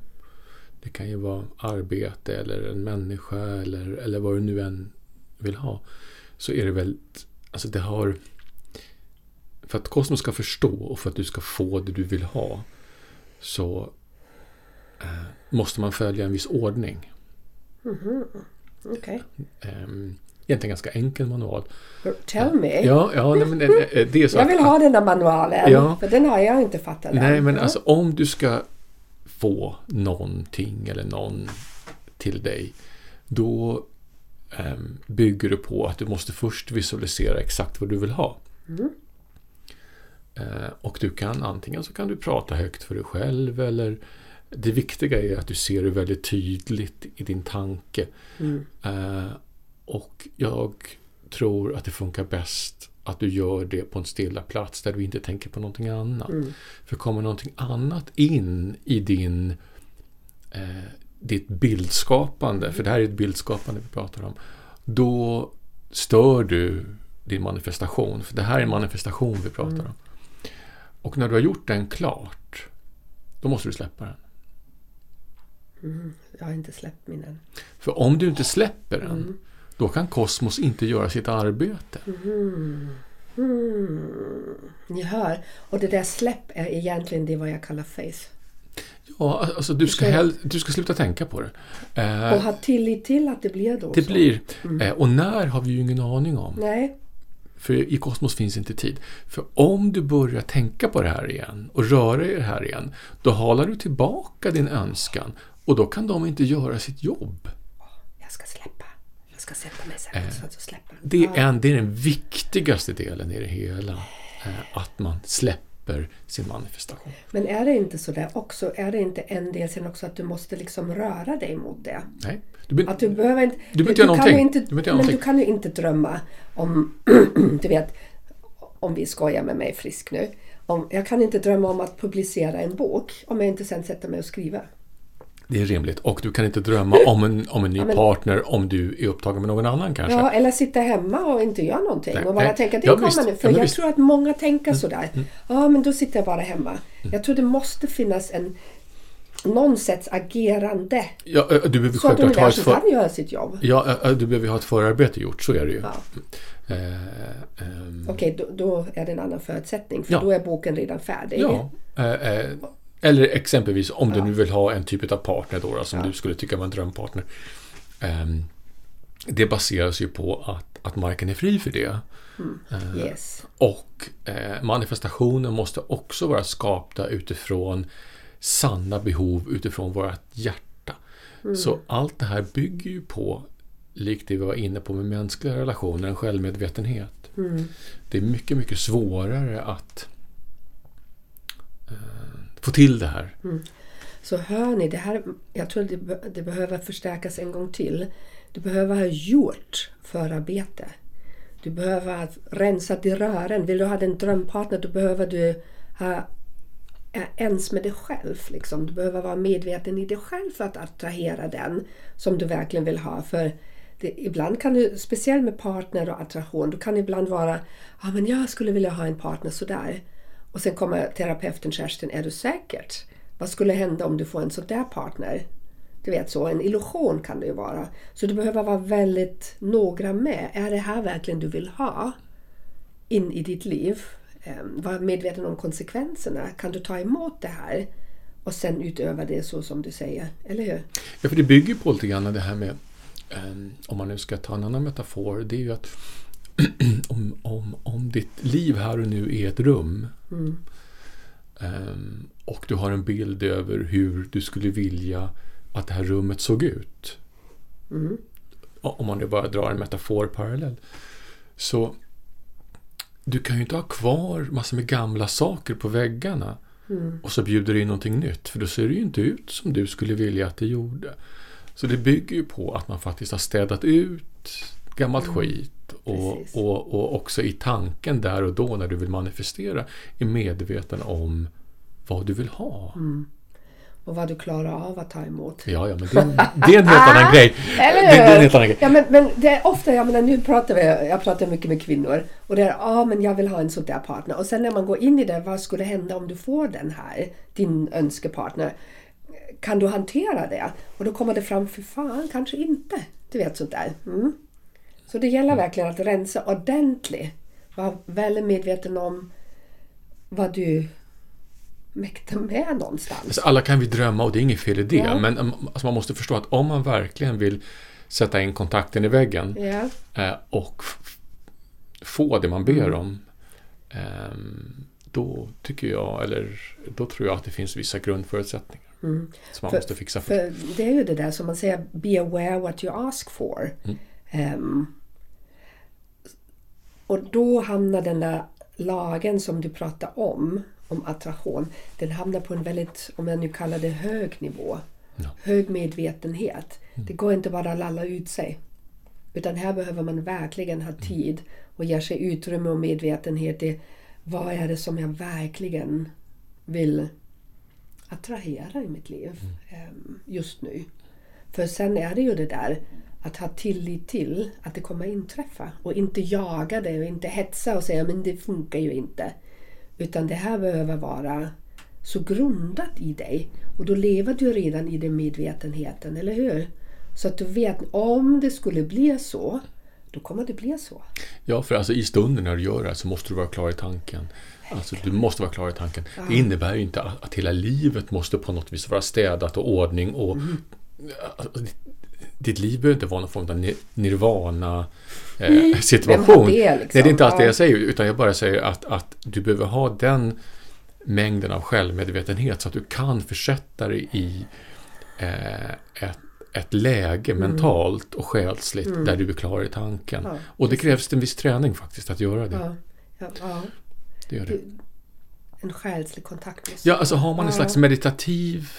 det kan ju vara arbete eller en människa eller, eller vad du nu än vill ha. Så är det väldigt, alltså det har för att kosmos ska förstå och för att du ska få det du vill ha så eh, måste man följa en viss ordning. Okej. Um, egentligen ganska enkel manual. Tell me. Ja, ja nej, men det, det är så Jag att- vill ha den där manualen. Ja. För den har jag inte fattat än. Nej, men Ja. alltså om du ska få någonting eller någon till dig, då ehm, bygger du på att du måste först visualisera exakt vad du vill ha. Eh, och du kan antingen så kan du prata högt för dig själv eller det viktiga är att du ser det väldigt tydligt i din tanke. Eh, och jag tror att det funkar bäst att du gör det på en stilla plats där du inte tänker på någonting annat. För kommer någonting annat in i din eh, ditt bildskapande, för det här är ett bildskapande vi pratar om, då stör du din manifestation. För det här är en manifestation vi pratar om. Och när du har gjort den klart, då måste du släppa den. Jag har inte släppt min än. För om du inte släpper den, då kan kosmos inte göra sitt arbete. Ni hör. Och det där släpp är egentligen det vad jag kallar faith. Ja, alltså du ska, hell- du ska sluta tänka på det. Eh, Och ha tillit till att det blir då det så. blir, eh, och när har vi ju ingen aning om. Nej. För i kosmos finns inte tid. För om du börjar tänka på det här igen och röra i det här igen, då halar du tillbaka din önskan och då kan de inte göra sitt jobb. Jag ska släppa. Ska sätta mig sen så att jag släpper. Eh, Det är, en, det är den viktigaste delen i det hela. Eh, att man släpper sin manifestation. Men är det inte så där också? Är det inte en del sen också att du måste liksom röra dig mot det? Nej, du, be- Att du behöver inte... Du behöver inte göra kan. Inte, Du behöver inte men någonting. du kan ju inte drömma om... [CLEARS THROAT] du vet, om vi skojar med mig frisk nu. Om, jag kan inte drömma om att publicera en bok om jag inte sen sätter mig och skriver. Det är rimligt. Och du kan inte drömma om en, om en ny Ja, men- partner om du är upptagen med någon annan kanske. Ja, eller sitta hemma och inte göra någonting Nej, och bara nej. tänka det Ja, kommer visst. nu. Ja, För men jag visst. Mm. tror att många tänker sådär. Ja, men då sitter jag bara hemma. Jag tror det måste finnas en någon sätts agerande. Ja, du behöver Så att universum för... kan göra sitt jobb. Ja, du behöver ha ett förarbete gjort, så är det ju. Ja. Eh, ehm, Okej, då, då är det en annan förutsättning. För Ja. då är boken redan färdig. Ja. Eh, eh, eller exempelvis om du Ja. nu vill ha en typ av partner då, då som Ja. du skulle tycka var en drömpartner. Ehm, det baseras ju på att, att marken är fri för det. Eh, Yes. Och eh, manifestationen måste också vara skapta utifrån sanna behov utifrån vårt hjärta. Så allt det här bygger ju på, likt det vi var inne på med mänskliga relationer, en självmedvetenhet. Det är mycket, mycket svårare att eh, få till det här. Mm. Så hör ni, det här, jag tror det, det behöver förstärkas en gång till. Du behöver ha gjort förarbete. Du behöver ha rensat i rören. Vill du ha en drömpartner då behöver du ha är ens med dig själv. Liksom. Du behöver vara medveten i dig själv för att attrahera den som du verkligen vill ha. För det, ibland kan du, speciellt med partner och attraktion, du kan ibland vara ja men jag skulle vilja ha en partner sådär. Och sen kommer terapeuten Kerstin, är du säkert? Vad skulle hända om du får en sån där partner? Du vet så, en illusion kan det ju vara. Så du behöver vara väldigt noggrann med, är det här verkligen du vill ha in i ditt liv? Ehm, var medveten om konsekvenserna. Kan du ta emot det här? Och sen utöva det så som du säger, eller hur? Ja, för det bygger på lite grann det här med, ehm, om man nu ska ta en annan metafor, det är ju att [CLEARS THROAT] om, om, om ditt liv här och nu är ett rum eh, och du har en bild över hur du skulle vilja att det här rummet såg ut. O- Om man nu bara drar en metafor parallell. Så du kan ju inte ha kvar massor med gamla saker på väggarna och så bjuder du in någonting nytt för då ser det ju inte ut som du skulle vilja att det gjorde. Så det bygger ju på att man faktiskt har städat ut gammalt skit och, Precis. och, och också i tanken där och då när du vill manifestera är medveten om vad du vill ha. Och vad du klarar av att ta emot. Ja, ja, men det, det är en helt annan [LAUGHS] grej. Eller Det, det är en hur? helt annan grej. Ja, men, men det är ofta, jag menar nu pratar vi, jag pratar mycket med kvinnor och det är, ja ah, men jag vill ha en sån där partner. Och sen när man går in i det, vad skulle hända om du får den här, din önskepartner? Kan du hantera det? Och då kommer det fram, för fan, kanske inte. Du vet sånt där. Mm. Så det gäller verkligen att rensa ordentligt. Var väldigt medveten om vad du mäktar med någonstans. Alltså, alla kan vi drömma och det är inget fel i det. Ja. Men um, alltså, man måste förstå att om man verkligen vill sätta in kontakten i väggen Ja. eh, och få det man ber om. ehm, då tycker jag, eller då tror jag att det finns vissa grundförutsättningar. Som man För- måste fixa för. För det är ju det där som man säger, be aware what you ask for. Ehm, och då hamnar den där lagen som du pratar om, om attraktion, den hamnar på en väldigt, om jag nu kallar det hög nivå. Ja. Hög medvetenhet. Det går inte bara att lalla ut sig. Utan här behöver man verkligen ha tid och ge sig utrymme och medvetenhet i vad är det som jag verkligen vill attrahera i mitt liv em, just nu. För sen är det ju det där att ha tillit till att det kommer inträffa och inte jaga det och inte hetsa och säga men det funkar ju inte. Utan det här behöver vara så grundat i dig och då lever du redan i den medvetenheten, eller hur? Så att du vet om det skulle bli så, då kommer det bli så. Ja, för alltså i stunden när du gör det här så måste du vara klar i tanken. Alltså du måste vara klar i tanken. Det innebär ju inte att, hela livet måste på något vis vara städat och ordning och alltså, ditt, liv behöver inte vara någon form av ni- nirvana eh, [LAUGHS] det, liksom? Nej, det är inte alls det Ja. jag säger utan jag bara säger att, att du behöver ha den mängden av självmedvetenhet så att du kan försätta dig i eh, ett, ett läge mentalt och själsligt där du är klar i tanken. Ja, och det krävs en viss träning faktiskt att göra det. Ja, ja, ja. det, gör det. En själslig kontakt. Ja, alltså har man en slags meditativ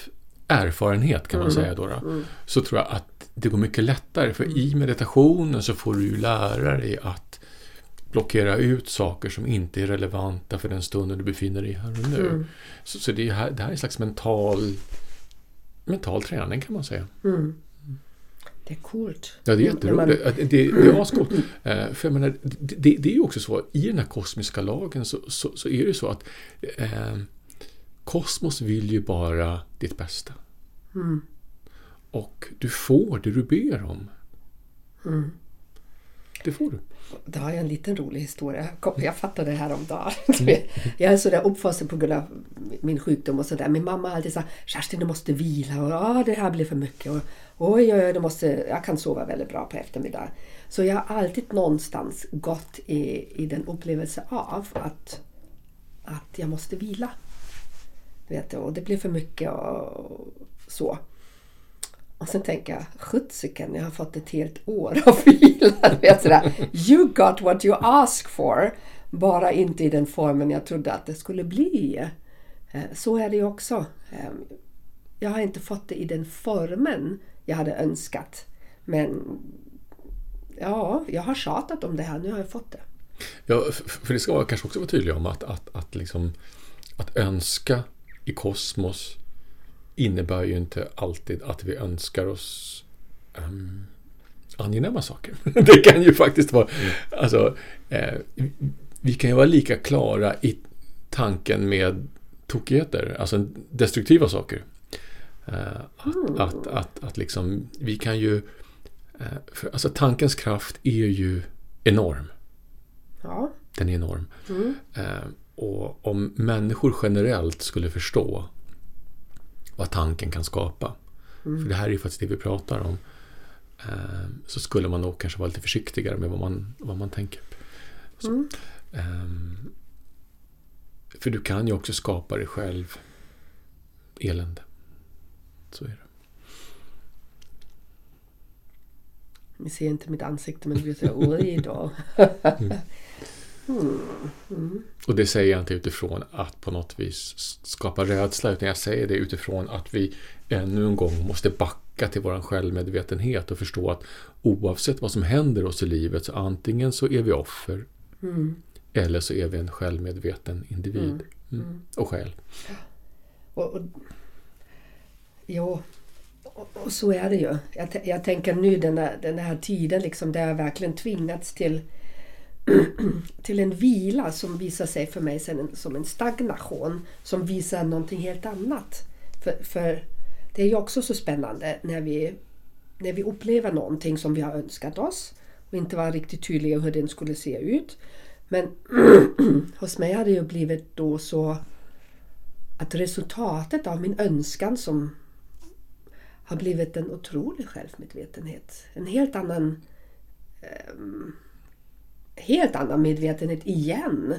erfarenhet kan man Mm. säga då, då så tror jag att det går mycket lättare för i meditationen så får du ju lära dig att blockera ut saker som inte är relevanta för den stunden du befinner dig här och nu. Mm. Så, så det, är här, det här är en slags mental mental träning kan man säga. Mm. Det är coolt. Ja, det är när man- jätteroligt. Det, det, det är ascoolt. Eh, För jag menar, det, det det är ju också så, i den här kosmiska lagen så, så, så är det så att eh, kosmos vill ju bara ditt bästa. Mm. Och du får det du ber om. Mm. Det får du. Då har jag en liten rolig historia. Jag fattade det här om dagen. [LAUGHS] Jag är sådär uppfostrad på grund av min sjukdom och sådär. Min mamma har alltid sagt Kerstin du måste vila och ah, det här blir för mycket. Och, oj, oj, oj, måste, jag kan sova väldigt bra på eftermiddagen. Så jag har alltid någonstans gått i, i den upplevelse av att, att jag måste vila. Du och det blir för mycket och så. Och sen tänker jag, sjuttsiken, jag har fått ett helt år av vila. [LAUGHS] Vet, sådär. You got what you asked for. Bara inte i den formen jag trodde att det skulle bli. Eh, så är det ju också. Ehm, jag har inte fått det i den formen jag hade önskat. Men ja, jag har tjatat om det här. Nu har jag fått det. Ja, för det ska jag kanske också vara tydlig om att, att, att, liksom, att önska i kosmos innebär ju inte alltid att vi önskar oss um, angenäma saker. [LAUGHS] Det kan ju faktiskt vara... Alltså, eh, vi kan ju vara lika klara i tanken med tokigheter, alltså destruktiva saker. Eh, att, att, att, att liksom, vi kan ju... Eh, för, alltså tankens kraft är ju enorm. Ja. Den är enorm. Mm. Eh, och om människor generellt skulle förstå vad tanken kan skapa, för det här är ju faktiskt det vi pratar om, eh, så skulle man nog kanske vara lite försiktigare med vad man, vad man tänker. Mm. ehm, för du kan ju också skapa dig själv elände. Så är det. Ni ser inte mitt ansikte men det blir så oj då. Och det säger jag inte utifrån att på något vis skapa rädsla, utan jag säger det utifrån att vi ännu en gång måste backa till vår självmedvetenhet och förstå att oavsett vad som händer oss i livet så antingen så är vi offer Mm. eller så är vi en självmedveten individ. Mm. Och själ. Och, och, jo, och, och så är det ju. Jag, jag tänker nu den här, den här tiden liksom där jag verkligen tvingats till, [CLEARS THROAT] till en vila som visar sig för mig sen som en stagnation som visar någonting helt annat. För, för det är ju också så spännande när vi, när vi upplever någonting som vi har önskat oss och inte var riktigt tydliga hur den skulle se ut. Men [CLEARS THROAT] hos mig har det ju blivit då så att resultatet av min önskan som har blivit en otrolig självmedvetenhet. En helt annan ehm, helt annan medvetenhet igen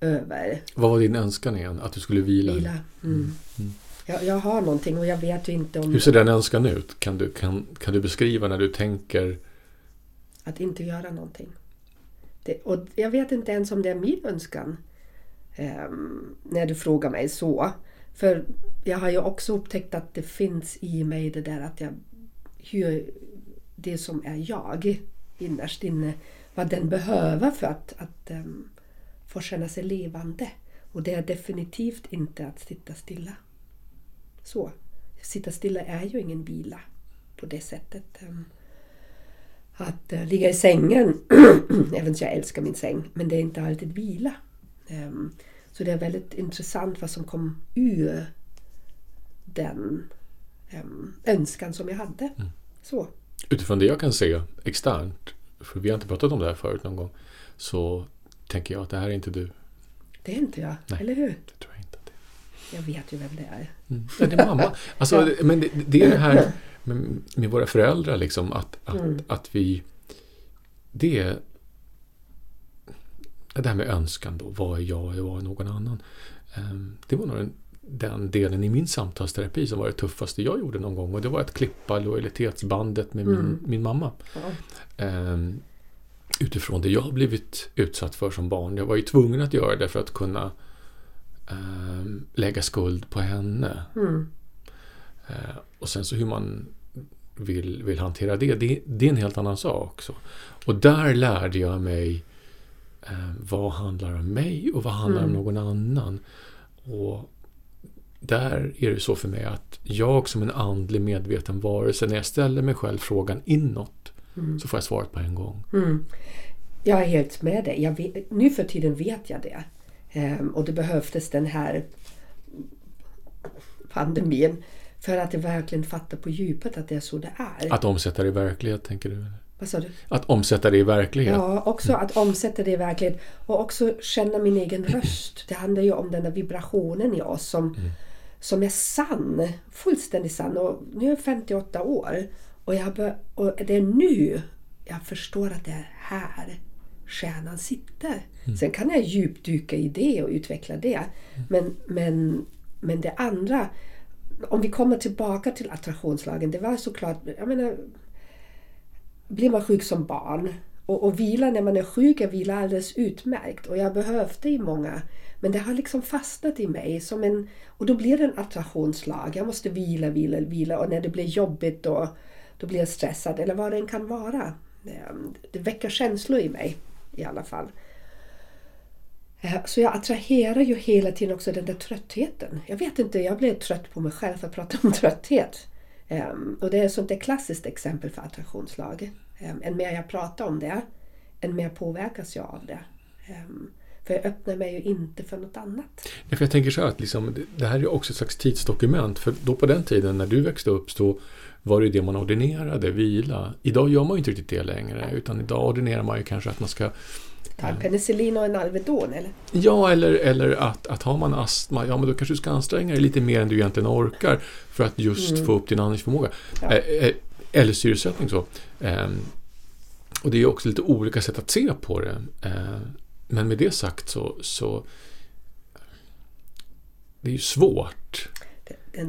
över Vad var din önskan igen? Att du skulle vila? vila. Mm. Jag, jag har någonting och jag vet ju inte om Hur ser den önskan ut? Kan du, kan, kan du beskriva när du tänker att inte göra någonting. Det, och jag vet inte ens om det är min önskan. ehm, när du frågar mig så. För jag har ju också upptäckt att det finns i mig det där att jag hur det som är jag innerst inne, vad den behöver för att, att ehm, få känna sig levande. Och det är definitivt inte att sitta stilla. Så. Sitta stilla är ju ingen vila på det sättet. ehm att eh, ligga i sängen, [CLEARS THROAT] även om jag älskar min säng, men det är inte alltid vila. Ehm, så det är väldigt intressant vad som kom ur den um, önskan som jag hade. Så. Utifrån det jag kan se externt, för vi har inte pratat om det här förut någon gång, så tänker jag att det här är inte du. Det är inte jag, Nej. eller hur? Det tror jag inte att det är. Jag vet ju vem det är. Mm. Ja, det är mamma. Alltså, Men det, det är det här med, med våra föräldrar, liksom, att, att, Mm. att vi... Det är... Det här med önskan då, vad är jag och vad är någon annan? Ehm, Det var nog den, den delen i min samtalsterapi som var det tuffaste jag gjorde någon gång. Och det var att klippa lojalitetsbandet med min, Mm. min mamma. Ja. Ehm, utifrån det jag har blivit utsatt för som barn. Jag var ju tvungen att göra det för att kunna ehm, lägga skuld på henne. Mm. Eh, och sen så hur man vill, vill hantera det, det, det är en helt annan sak. Så. Och där lärde jag mig eh, vad handlar om mig och vad handlar om Mm. någon annan. Och där är det så för mig att jag som en andlig medveten varelse, när jag ställer mig själv frågan inåt, så får jag svaret på en gång. Mm. Jag är helt med dig. Vet, nu för tiden vet jag det. Ehm, och det behövdes den här pandemin för att jag verkligen fattar på djupet att det är så det är. Att omsätta det i verklighet, tänker du? Vad sa du? Att omsätta det i verklighet? Ja, också att omsätta det i verklighet och också känna min egen röst. Det handlar ju om den där vibrationen i oss som, som är sann. Fullständigt sann. Och nu är jag 58 år och, jag bör, och det är nu jag förstår att det är här stjärnan sitter. Sen kan jag djupdyka i det och utveckla det. Men, men, men det andra, om vi kommer tillbaka till attraktionslagen, det var såklart, jag menar, blir man sjuk som barn och, och vila när man är sjuk, jag vilar alldeles utmärkt och jag behövde i många men det har liksom fastnat i mig som en, och då blir det en attraktionslag. Jag måste vila, vila, vila och när det blir jobbigt då, då blir jag stressad eller vad det än kan vara. Ehm, det, väcker känslor i mig i alla fall. Ehm, så jag attraherar ju hela tiden också den där tröttheten. Jag vet inte, jag blev trött på mig själv för att prata om [LAUGHS] trötthet. Ehm, och det är ett sånt där klassiskt exempel för attraktionslaget. Ehm, En mer jag pratar om det, en mer påverkas jag av det. Ehm, För jag öppnar mig ju inte för något annat. Ja, för jag tänker så här att liksom, det- här är också ett slags tidsdokument. För då på den tiden när du växte upp så var det det man ordinerade, vila. Idag gör man ju inte riktigt det längre. Utan idag ordinerar man ju kanske att man ska Ta en penicillin och en Alvedon eller? Ja, eller, eller att, att har man astma, ja men då kanske du ska anstränga dig lite mer än du egentligen orkar för att just få upp din andningsförmåga. Ja. Eh, eh, eller syresättning så. Ehm, och det är också lite olika sätt att se på det. Eh, men med det sagt så, så det är ju svårt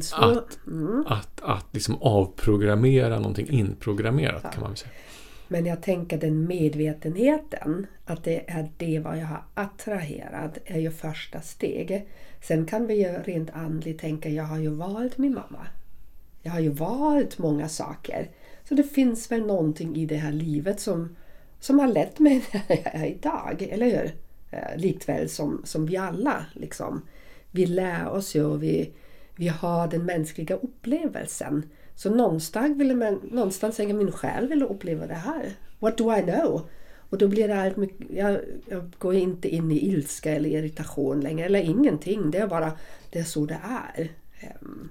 svår... Att- Mm. att, att liksom avprogrammera någonting inprogrammerat kan man väl säga. Men jag tänker den medvetenheten, att det är det vad jag har attraherat, är ju första steg. Sen kan vi ju rent andligt tänka, jag har ju valt min mamma. Jag har ju valt många saker. Så det finns väl någonting i det här livet som, som har lett mig [LAUGHS] där jag är idag, eller hur? Eh, likväl som, som vi alla. Liksom. Vi lär oss ju och vi, vi har den mänskliga upplevelsen. Så någonstans vill man, någonstans säger min själ vill uppleva det här. What do I know? Och då blir det allt mycket, jag, jag går inte in i ilska eller irritation längre, eller ingenting. Det är bara, det är så det är. Ehm.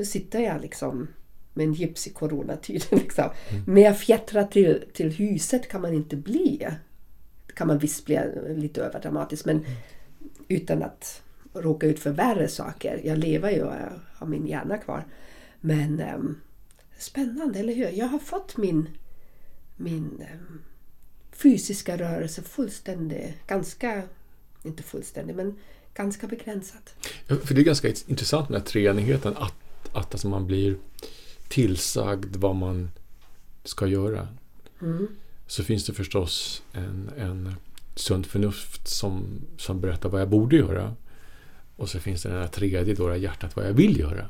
Nu sitter jag liksom med en gips i coronatiden. [LAUGHS] Liksom. Mer fjättrad till, till huset kan man inte bli. Det kan man visst bli lite överdramatisk men utan att råka ut för värre saker. Jag lever ju och jag har min hjärna kvar. Men ehm, spännande, eller hur? Jag har fått min, min ehm, fysiska rörelse fullständig, ganska, inte fullständig, men ganska begränsat. Ja, För det är ganska intressant med den här treenigheten att, att alltså man blir tillsagd vad man ska göra. Mm. Så finns det förstås en, en sunt förnuft som, som berättar vad jag borde göra. Och så finns det den här tredje då, hjärtat vad jag vill göra.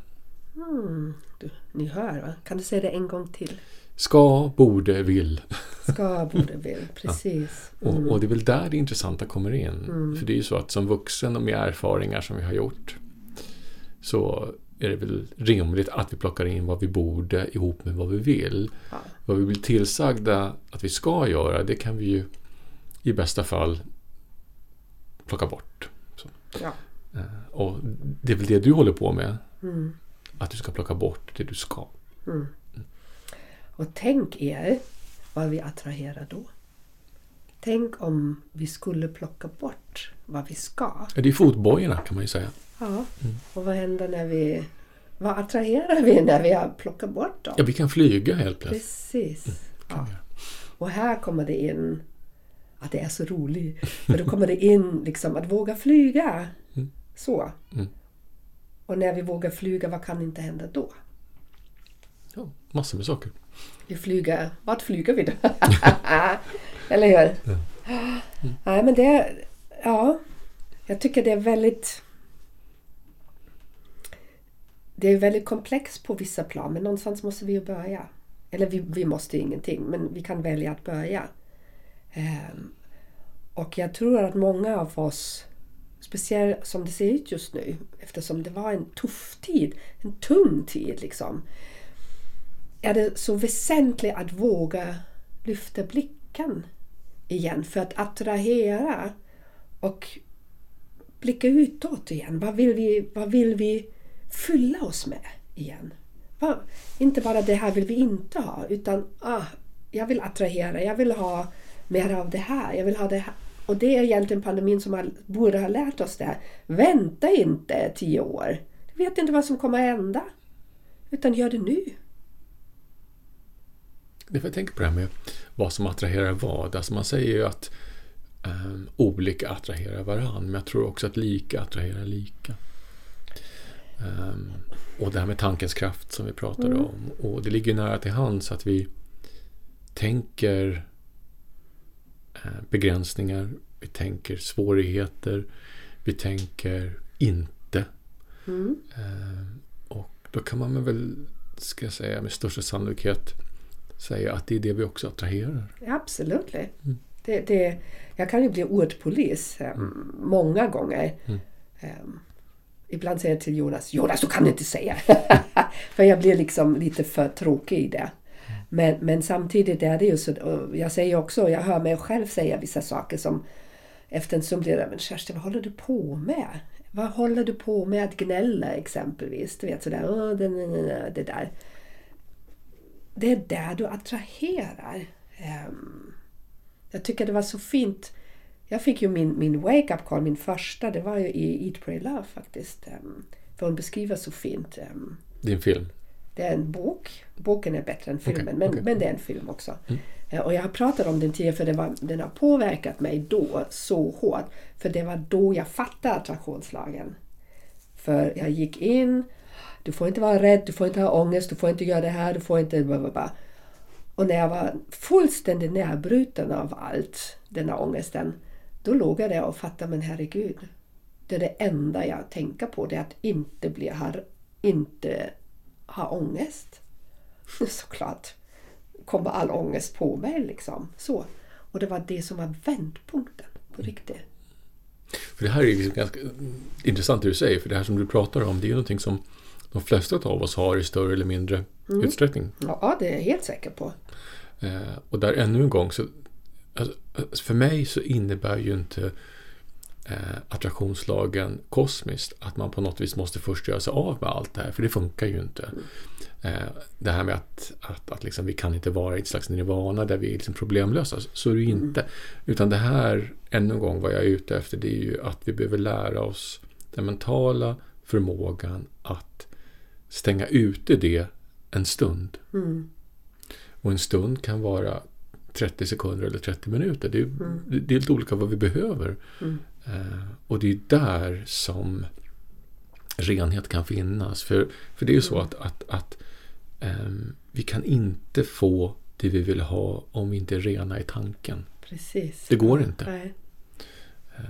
Mm, du, ni hör va? Kan du säga det en gång till? Ska, borde, vill. Ska, borde, vill. [LAUGHS] Precis. Mm. Och, och det är väl där det intressanta kommer in. För det är ju så att som vuxen och med erfarenhenger som vi har gjort så är det väl rimligt att vi plockar in vad vi borde ihop med vad vi vill. Ja. Vad vi blir tillsagda att vi ska göra, det kan vi ju i bästa fall plocka bort. Ja. Eh, Och det är väl det du håller på med? Mm. Att du ska plocka bort det du ska. Och tänk er vad vi attraherar då. Tänk om vi skulle plocka bort vad vi ska. Det är fotbojorna kan man ju säga. Ja. Och vad händer när vi... Vad attraherar vi när vi har plockat bort dem? Ja, vi kan flyga helt plötsligt. Precis. kan Ja. Och här kommer det in att det är så roligt. För då kommer det in liksom att våga flyga. Så. Mm. Och när vi vågar flyga, vad kan inte hända då? Ja, massor med saker. Vi flyger... Vart flyger vi då? [LAUGHS] Eller hur? Nej, men det... Ja. Jag tycker det är väldigt... Det är väldigt komplext på vissa plan, men någonstans måste vi ju börja. Eller vi, vi måste ju ingenting, men vi kan välja att börja. Um, och jag tror att många av oss Speciellt som det ser ut just nu eftersom det var en tuff tid, en tung tid liksom. Är det så väsentligt att våga lyfta blicken igen för att attrahera och blicka utåt igen. Vad vill vi, vad vill vi fylla oss med igen? Va? inte bara det här vill vi inte ha utan ah, jag vill attrahera, jag vill ha mer av det här, jag vill ha det här. Och det är egentligen pandemin som har, borde ha lärt oss det. Vänta inte tio år. Du vet inte vad som kommer att hända. Utan gör det nu. Jag tänker på det här med vad som attraherar vad. Alltså man säger ju att um, olika attraherar varandra. Men jag tror också att lika attraherar lika. Um, och det här med tankens kraft som vi pratade mm. om. Och det ligger nära till hands att vi tänker uh, begränsningar. Vi tänker svårigheter. Vi tänker inte. Mm. Uh, och då kan man väl, ska jag säga, med största sannolikhet säga att det är det vi också attraherar. Absolut. Mm. Det, det, jag kan ju bli ordpolis eh, mm. många gånger. Um, ibland säger jag till Jonas, Jonas du kan inte säga. [LAUGHS] för jag blir liksom lite för tråkig i det. Men, men samtidigt är det ju så, jag säger också, jag hör mig själv säga vissa saker som efter en stund blir det, men Kerstin vad håller du på med? Vad håller du på med att gnälla exempelvis? Du vet sådär, oh, det, det där. Det är där du attraherar. Ehm, jag tycker det var så fint. Jag fick ju min, min wake-up call, min första, det var ju i Eat, Pray, Love faktiskt. Um, för hon beskriver så fint. Um, Din film? Det är en bok. Boken är bättre än filmen, okay, men, okay. men det är en film också. Mm. Uh, och jag har pratat om den tidigare för det var, den har påverkat mig då så hårt. För det var då jag fattade attraktionslagen. För jag gick in, du får inte vara rädd, du får inte ha ångest, du får inte göra det här, du får inte... Blablabla. Och när jag var fullständigt nedbruten av allt, denna ångesten, då låg jag där och fattade, men herregud, det är det enda jag tänker på, det är att inte bli här, inte ha ångest. [LAUGHS] Såklart kommer all ångest på mig liksom. Så. Och det var det som var vändpunkten på riktigt. För det här är liksom ganska intressant det du säger, för det här som du pratar om, det är ju någonting som de flesta av oss har i större eller mindre mm. utsträckning. Ja, det är jag helt säker på. Eh, och där ännu en gång, så, alltså, för mig så innebär ju inte eh, attraktionslagen kosmiskt att man på något vis måste först göra sig av med allt det här, för det funkar ju inte. Mm. Eh, det här med att, att, att liksom, vi kan inte vara i ett slags nirvana där vi är liksom problemlösa, så är det ju mm. inte. Utan det här, ännu en gång, vad jag är ute efter, det är ju att vi behöver lära oss den mentala förmågan att stänga ute det en stund. Mm. Och en stund kan vara 30 sekunder eller 30 minuter. Det är, mm. det är lite olika vad vi behöver. Mm. Uh, och det är där som renhet kan finnas. För, för det är ju så mm. att, att, att um, vi kan inte få det vi vill ha om vi inte är rena i tanken. Precis. Det går inte. Uh,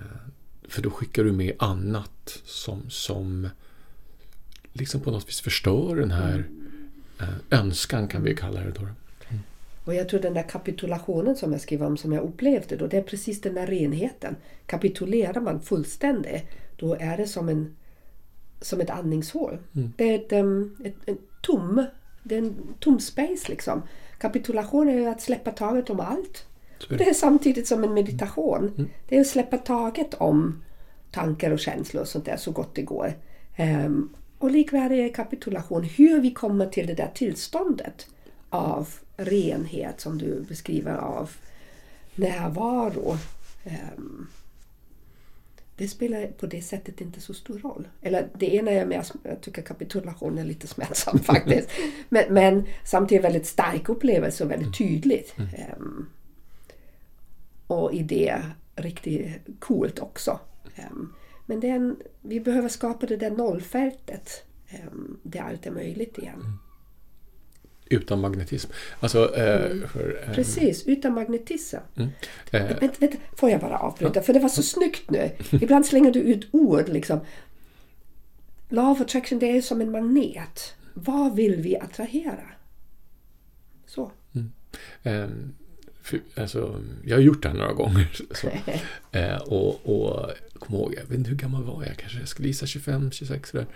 för då skickar du med annat som, som liksom på något vis förstör den här mm. önskan kan vi kalla det då. Mm. Och jag tror den där kapitulationen som jag skrev om som jag upplevde då, det är precis den där renheten. Kapitulerar man fullständigt, då är det som, en, som ett andningshål. Mm. Det är ett, ett, ett tom, det är en tom space liksom. Kapitulation är ju att släppa taget om allt. Det. det är samtidigt som en meditation. Mm. Det är att släppa taget om tankar och känslor och sånt där så gott det går. Um, och likväl är kapitulation hur vi kommer till det där tillståndet av renhet som du beskriver av närvaro. Um, det spelar på det sättet inte så stor roll. Eller det ena är mer, jag tycker kapitulation är lite smärtsam [LAUGHS] faktiskt. men, men, samtidigt väldigt stark upplevelse och väldigt tydligt. Um, och i det riktigt coolt också. Um, men den, vi behöver skapa det där nollfältet um, där allt är möjligt igen. Utan magnetism. Alltså, eh, mm. för, eh, Precis, utan magnetism. Mm. Eh. Vänta, vänta, får jag bara avbryta? Ja. För det var så snyggt nu. Ibland slänger du ut ord liksom. Law of attraction det är som en magnet. Vad vill vi attrahera? Så. Mm. Um, för, alltså, jag har gjort det här några gånger. Så, [LAUGHS] eh, och, och kommer ihåg, jag vet inte hur gammal var jag, kanske jag skulle gissa 25, 26 sådär.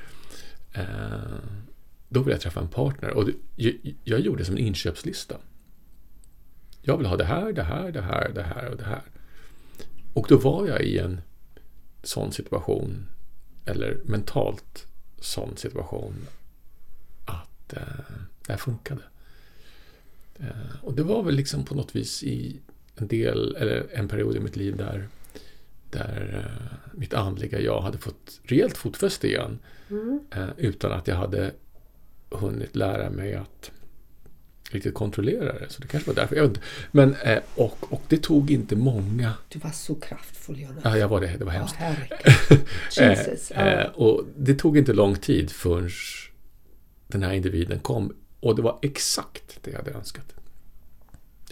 Då ville jag träffa en partner och det, jag, jag gjorde som en inköpslista. Jag vill ha det här, det här, det här, det här och det här. Och då var jag i en sån situation, eller mentalt sån situation, att eh, det här funkade. Eh, och det var väl liksom på något vis i en del, eller en period i mitt liv där, där eh, mitt andliga jag hade fått rejält fotfäste igen. Mm. Eh, utan att jag hade hunnit lära mig att riktigt kontrollera det. Så det kanske var därför. Jag vet inte. Men, eh, och, och det tog inte många... Du var så kraftfull Jonas. Ja, jag var det. Det var hemskt. Ja. [LAUGHS] och det tog inte lång tid förrän den här individen kom. Och det var exakt det jag hade önskat.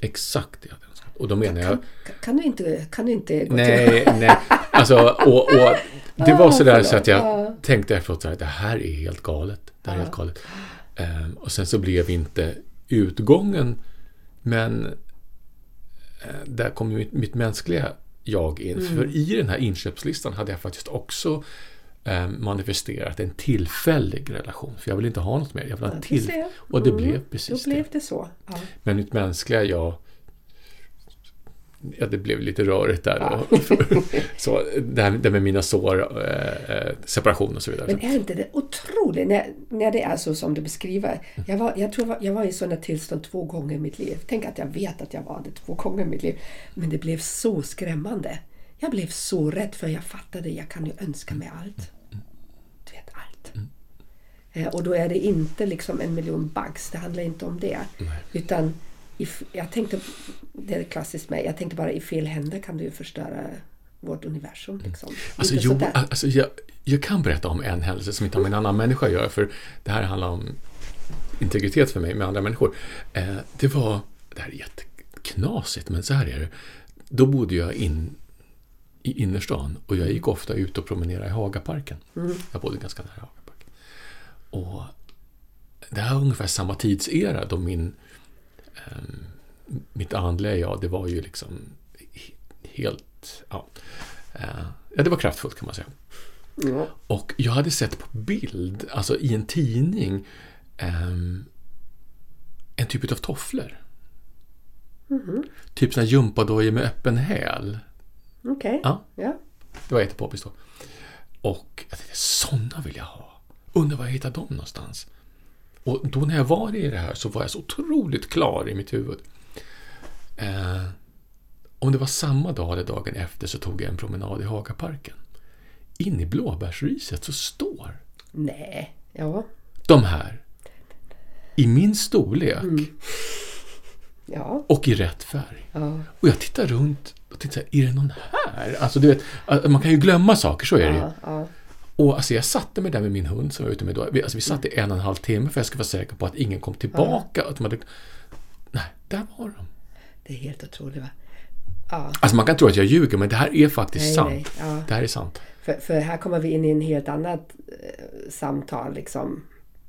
Exakt det jag hade önskat. Och då menar jag... Kan, kan, du inte, kan du inte gå till... Nej, nej. Alltså, och, och [LAUGHS] det var Ah, sådär så att jag Ja. tänkte efteråt här, det här är helt galet. Det här är helt galet. Ehm, och sen så blev inte utgången, men eh, där kom ju mitt, mitt mänskliga jag in. Mm. För i den här inköpslistan hade jag faktiskt också eh, manifesterat en tillfällig relation. För jag vill inte ha något mer. Jag vill ha en till. Och det Mm. blev precis blev det. det så. Ja. Men mitt mänskliga jag Ja, det blev lite rörigt där. Ja. Och, [LAUGHS] så, det, här, det med mina sår, eh, eh, separation och så vidare. Men är inte det otroligt när, när det är så som du beskriver? Jag, var, jag tror jag var i sådana tillstånd två gånger i mitt liv. Tänk att jag vet att jag var det två gånger i mitt liv. Men det blev så skrämmande. Jag blev så rädd för jag fattade jag kan ju önska mig allt. Du vet allt. Eh, Och då är det inte liksom en miljon bugs. Det handlar inte om det. Utan if, jag tänkte, det är klassiskt mig, jag tänkte bara i fel händer kan du förstöra vårt universum. Liksom. Alltså, Lite jo, alltså jag, jag kan berätta om en händelse som inte har med en annan människa att göra, för det här handlar om integritet för mig med andra människor. Eh, det var, det här är jätteknasigt, men så här är det. Då bodde jag in, i innerstan och jag gick ofta ut och promenerade i Hagaparken. Jag bodde ganska nära Hagaparken. Och det här var ungefär samma tidsera då min, ehm, mitt andliga jag, det var ju liksom he- helt, ja, eh, ja, det var kraftfullt kan man säga. Ja. Och jag hade sett på bild, alltså i en tidning, ehm, en typ av tofflor. Typ sådana gympadojor med öppen häl. Okej. Ja. Ja. Det var jättepoppis då. Och jag tänkte, sådana vill jag ha. Undrar var jag hittar dem någonstans. Och då när jag var i det här så var jag så otroligt klar i mitt huvud. Eh, om det var samma dag eller dagen efter så tog jag en promenad i Hagaparken. In i blåbärsriset så står Nej. Ja. de här i min storlek Ja. och i rätt färg. Ja. Och jag tittar runt och här, är det någon här? Alltså du vet, man kan ju glömma saker, så är det ju. Ja. Och alltså jag satte mig där med min hund som jag var ute med då. Vi- Alltså vi satt i en och en halv timme för jag skulle vara säker på att ingen kom tillbaka. Att de hade... Nej, där var de. Det är helt otroligt va? Ja. Alltså man kan tro att jag ljuger, men det här är faktiskt Nej, sant. nej, ja. Det här är sant. För, för här kommer vi in i en helt annat eh, samtal. Liksom.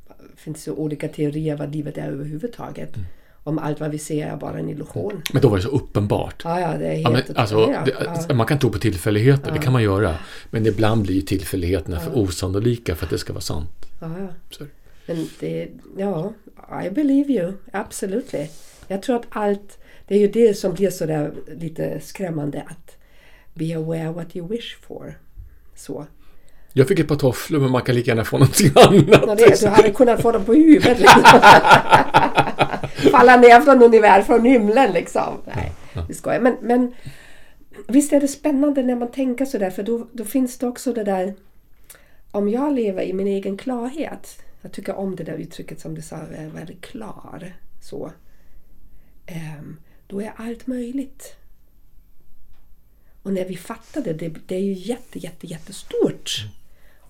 Det finns ju olika teorier vad livet är överhuvudtaget. Mm. Om allt vad vi ser är bara en illusion. Men då var det så uppenbart. Ja, ja, det är helt Ja, men, alltså, ja, det, ja. Man kan tro på tillfälligheter, det kan man göra. Men ibland blir ju tillfälligheterna för osannolika för att det ska vara sant. Ja, ja. Men det, ja, I believe you. Absolutely. Jag tror att allt, det är ju det som blir så där lite skrämmande att be aware what you wish for. Så. Jag fick ett par tofflor, men man kan lika gärna få någonting [LAUGHS] annat. Och det, du hade kunnat få dem på huvudet. Liksom. [LAUGHS] Falla ner från universum, från himlen liksom. Nej, vi skojar. Men, men visst är det spännande när man tänker sådär för då, då finns det också det där om jag lever i min egen klarhet. Jag tycker om det där uttrycket som du sa, är väldigt klar. Så. Ehm, då är allt möjligt. Och när vi fattar det, det, är ju jätte, jätte, jättestort.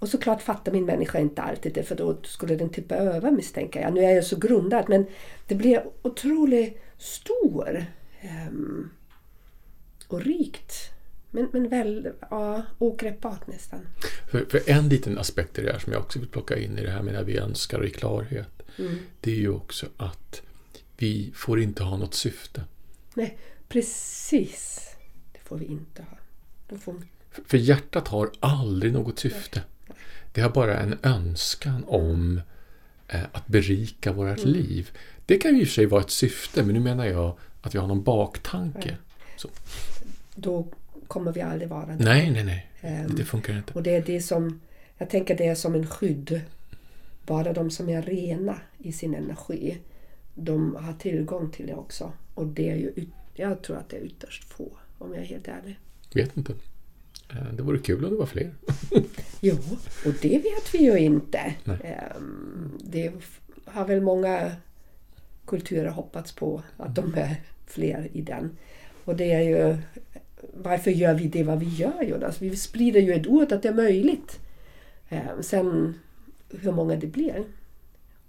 Och såklart fattar min människa inte alltid det för då skulle den tippa över misstänker jag. Nu är jag så grundad men det blir otroligt stor ehm, och rikt. Men, men väl ja, ogreppbart nästan. För, för en liten aspekt i det här som jag också vill plocka in i det här med när vi önskar i klarhet. Det är ju också att vi får inte ha något syfte. Nej, precis. Det får vi inte ha. Får, För hjärtat har aldrig något syfte. Det har bara en önskan om eh, att berika vårt Mm. liv. Det kan ju i och för sig vara ett syfte, men nu menar jag att vi har någon baktanke. Så, Då kommer vi aldrig vara där. nej, nej, nej. Ehm, Det, funkar inte. Och det är det som, jag tänker det är som en skydd. Bara de som är rena i sin energi, de har tillgång till det också. Och det är ju, jag tror att det är ytterst få, om jag är helt ärlig. Vet inte. Eh, Det vore kul om det var fler. [LAUGHS] Jo, och det vet vi ju inte. Nej. Ehm, Det har väl många kulturer hoppats på, att de är fler i den. Och det är ju, varför gör vi det vad vi gör Jonas? Vi sprider ju ett ord att det är möjligt. Ehm, Sen hur många det blir,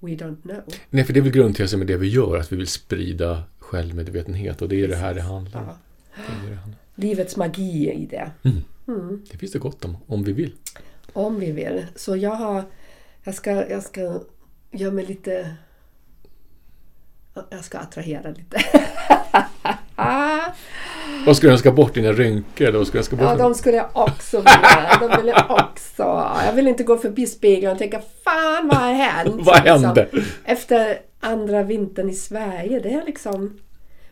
we don't know. Nej, för det är väl grundtesen med det vi gör, att vi vill sprida självmedvetenhet och det är det här det handlar om. Ja. Det, är det, det, handlar. Livets magi i det. Mm. Det finns det gott om, om vi vill. Om vi vill. Så jag har... Jag ska, jag ska göra mig lite... Jag ska attrahera lite. [LAUGHS] Vad ska du önska bort? Dina rynkor? Eller vad du önska bort? ja, de skulle jag också vilja. De vill jag också. Jag vill inte gå förbi spegeln och tänka Fan vad har hänt? [LAUGHS] Vad hände? Liksom, efter andra vintern i Sverige. Det är liksom...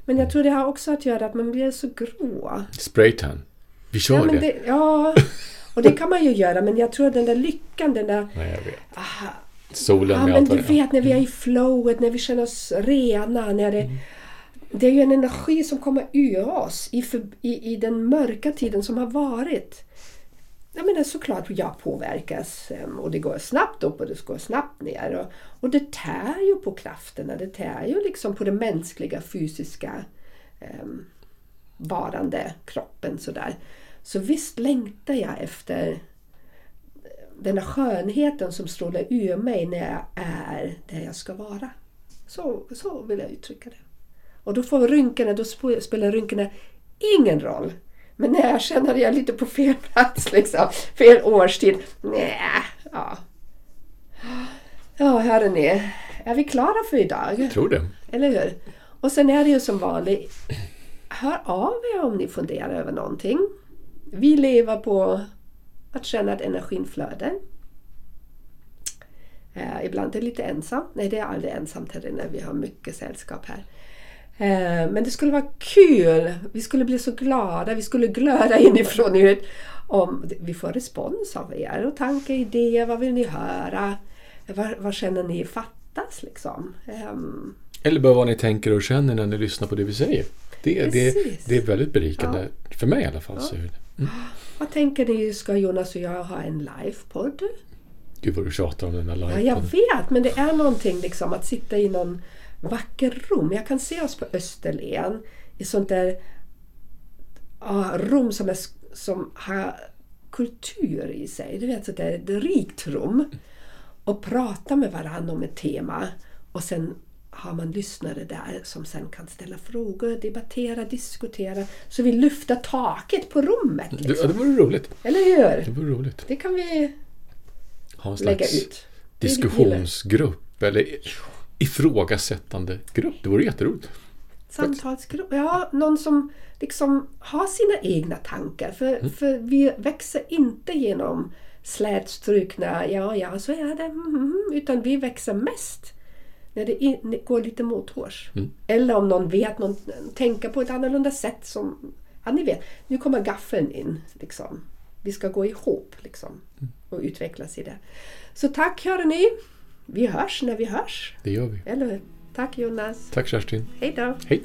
Men jag tror det har också att göra att man blir så grå. Spraytan. Vi kör Ja, det. det, ja, och det kan man ju göra. Men jag tror den där lyckan, den där... Nej, jag vet. Ah, Solen Ja, med men allt du det vet när vi är i flowet, när vi känner oss rena. När det, det är ju en energi som kommer ur oss i, för, i, i den mörka tiden som har varit. Jag menar såklart jag påverkas em, och det går snabbt upp och det går snabbt ner. Och, och det tär ju på krafterna, det tär ju liksom på den mänskliga fysiska um, varande kroppen sådär. Så visst längtar jag efter den här skönheten som strålar ur mig när jag är där jag ska vara. Så, så vill jag uttrycka det. Och då får rynkorna, då sp- spelar rynkorna ingen roll. Men när jag känner att jag är lite på fel plats, liksom, fel årstid, nej, ja. Ja, hörrni. Är vi klara för idag? Jag tror det. Eller hur? Och sen är det ju som vanligt, hör av er om ni funderar över någonting. Vi lever på att känna att energin flödar. Eh, ibland är det lite ensamt. Nej, det är aldrig ensamt här inne. Vi har mycket sällskap här. Eh, men det skulle vara kul. Vi skulle bli så glada. Vi skulle glöda inifrån ut om vi får respons av er. Och tankar, idéer. Vad vill ni höra? Vad, vad känner ni fattas liksom? Ehm, Eller bara vad ni tänker och känner när ni lyssnar på det vi säger. Det, det, det är väldigt berikande. För mig i alla fall. Så det. vad tänker ni? Ska Jonas och jag ha en livepodd? Gud vad du tjatar om den där Ja, live jag vet, men det är någonting liksom att sitta i någon vacker rum. Jag kan se oss på Österlen i sånt där ja, rum som, är, som har kultur i sig. Du vet, så det är ett rikt rum. Och prata med varandra om ett tema. Och sen har man lyssnare där som sen kan ställa frågor, debattera, diskutera. Så vi lyfter taket på rummet. Ja, Liksom. det vore roligt. Eller hur? Det vore roligt. Det kan vi Ha en lägga slags ut. diskussionsgrupp eller ifrågasättande grupp. Det vore jätteroligt. Samtalsgrupp. Ja, någon som liksom har sina egna tankar. För, Mm. för vi växer inte genom slätstrukna, ja, ja, så är det, mm, mm, utan vi växer mest när det in, går lite mothårs. Mm. Eller om någon vet, någon tänker på ett annorlunda sätt som, ja ni vet, nu kommer gaffeln in. Liksom. Vi ska gå ihop liksom, Mm. och utvecklas i det. Så tack hörni. Vi hörs när vi hörs. Det gör vi. Eller? Tack Jonas. Tack Kerstin. Hej då. Hej.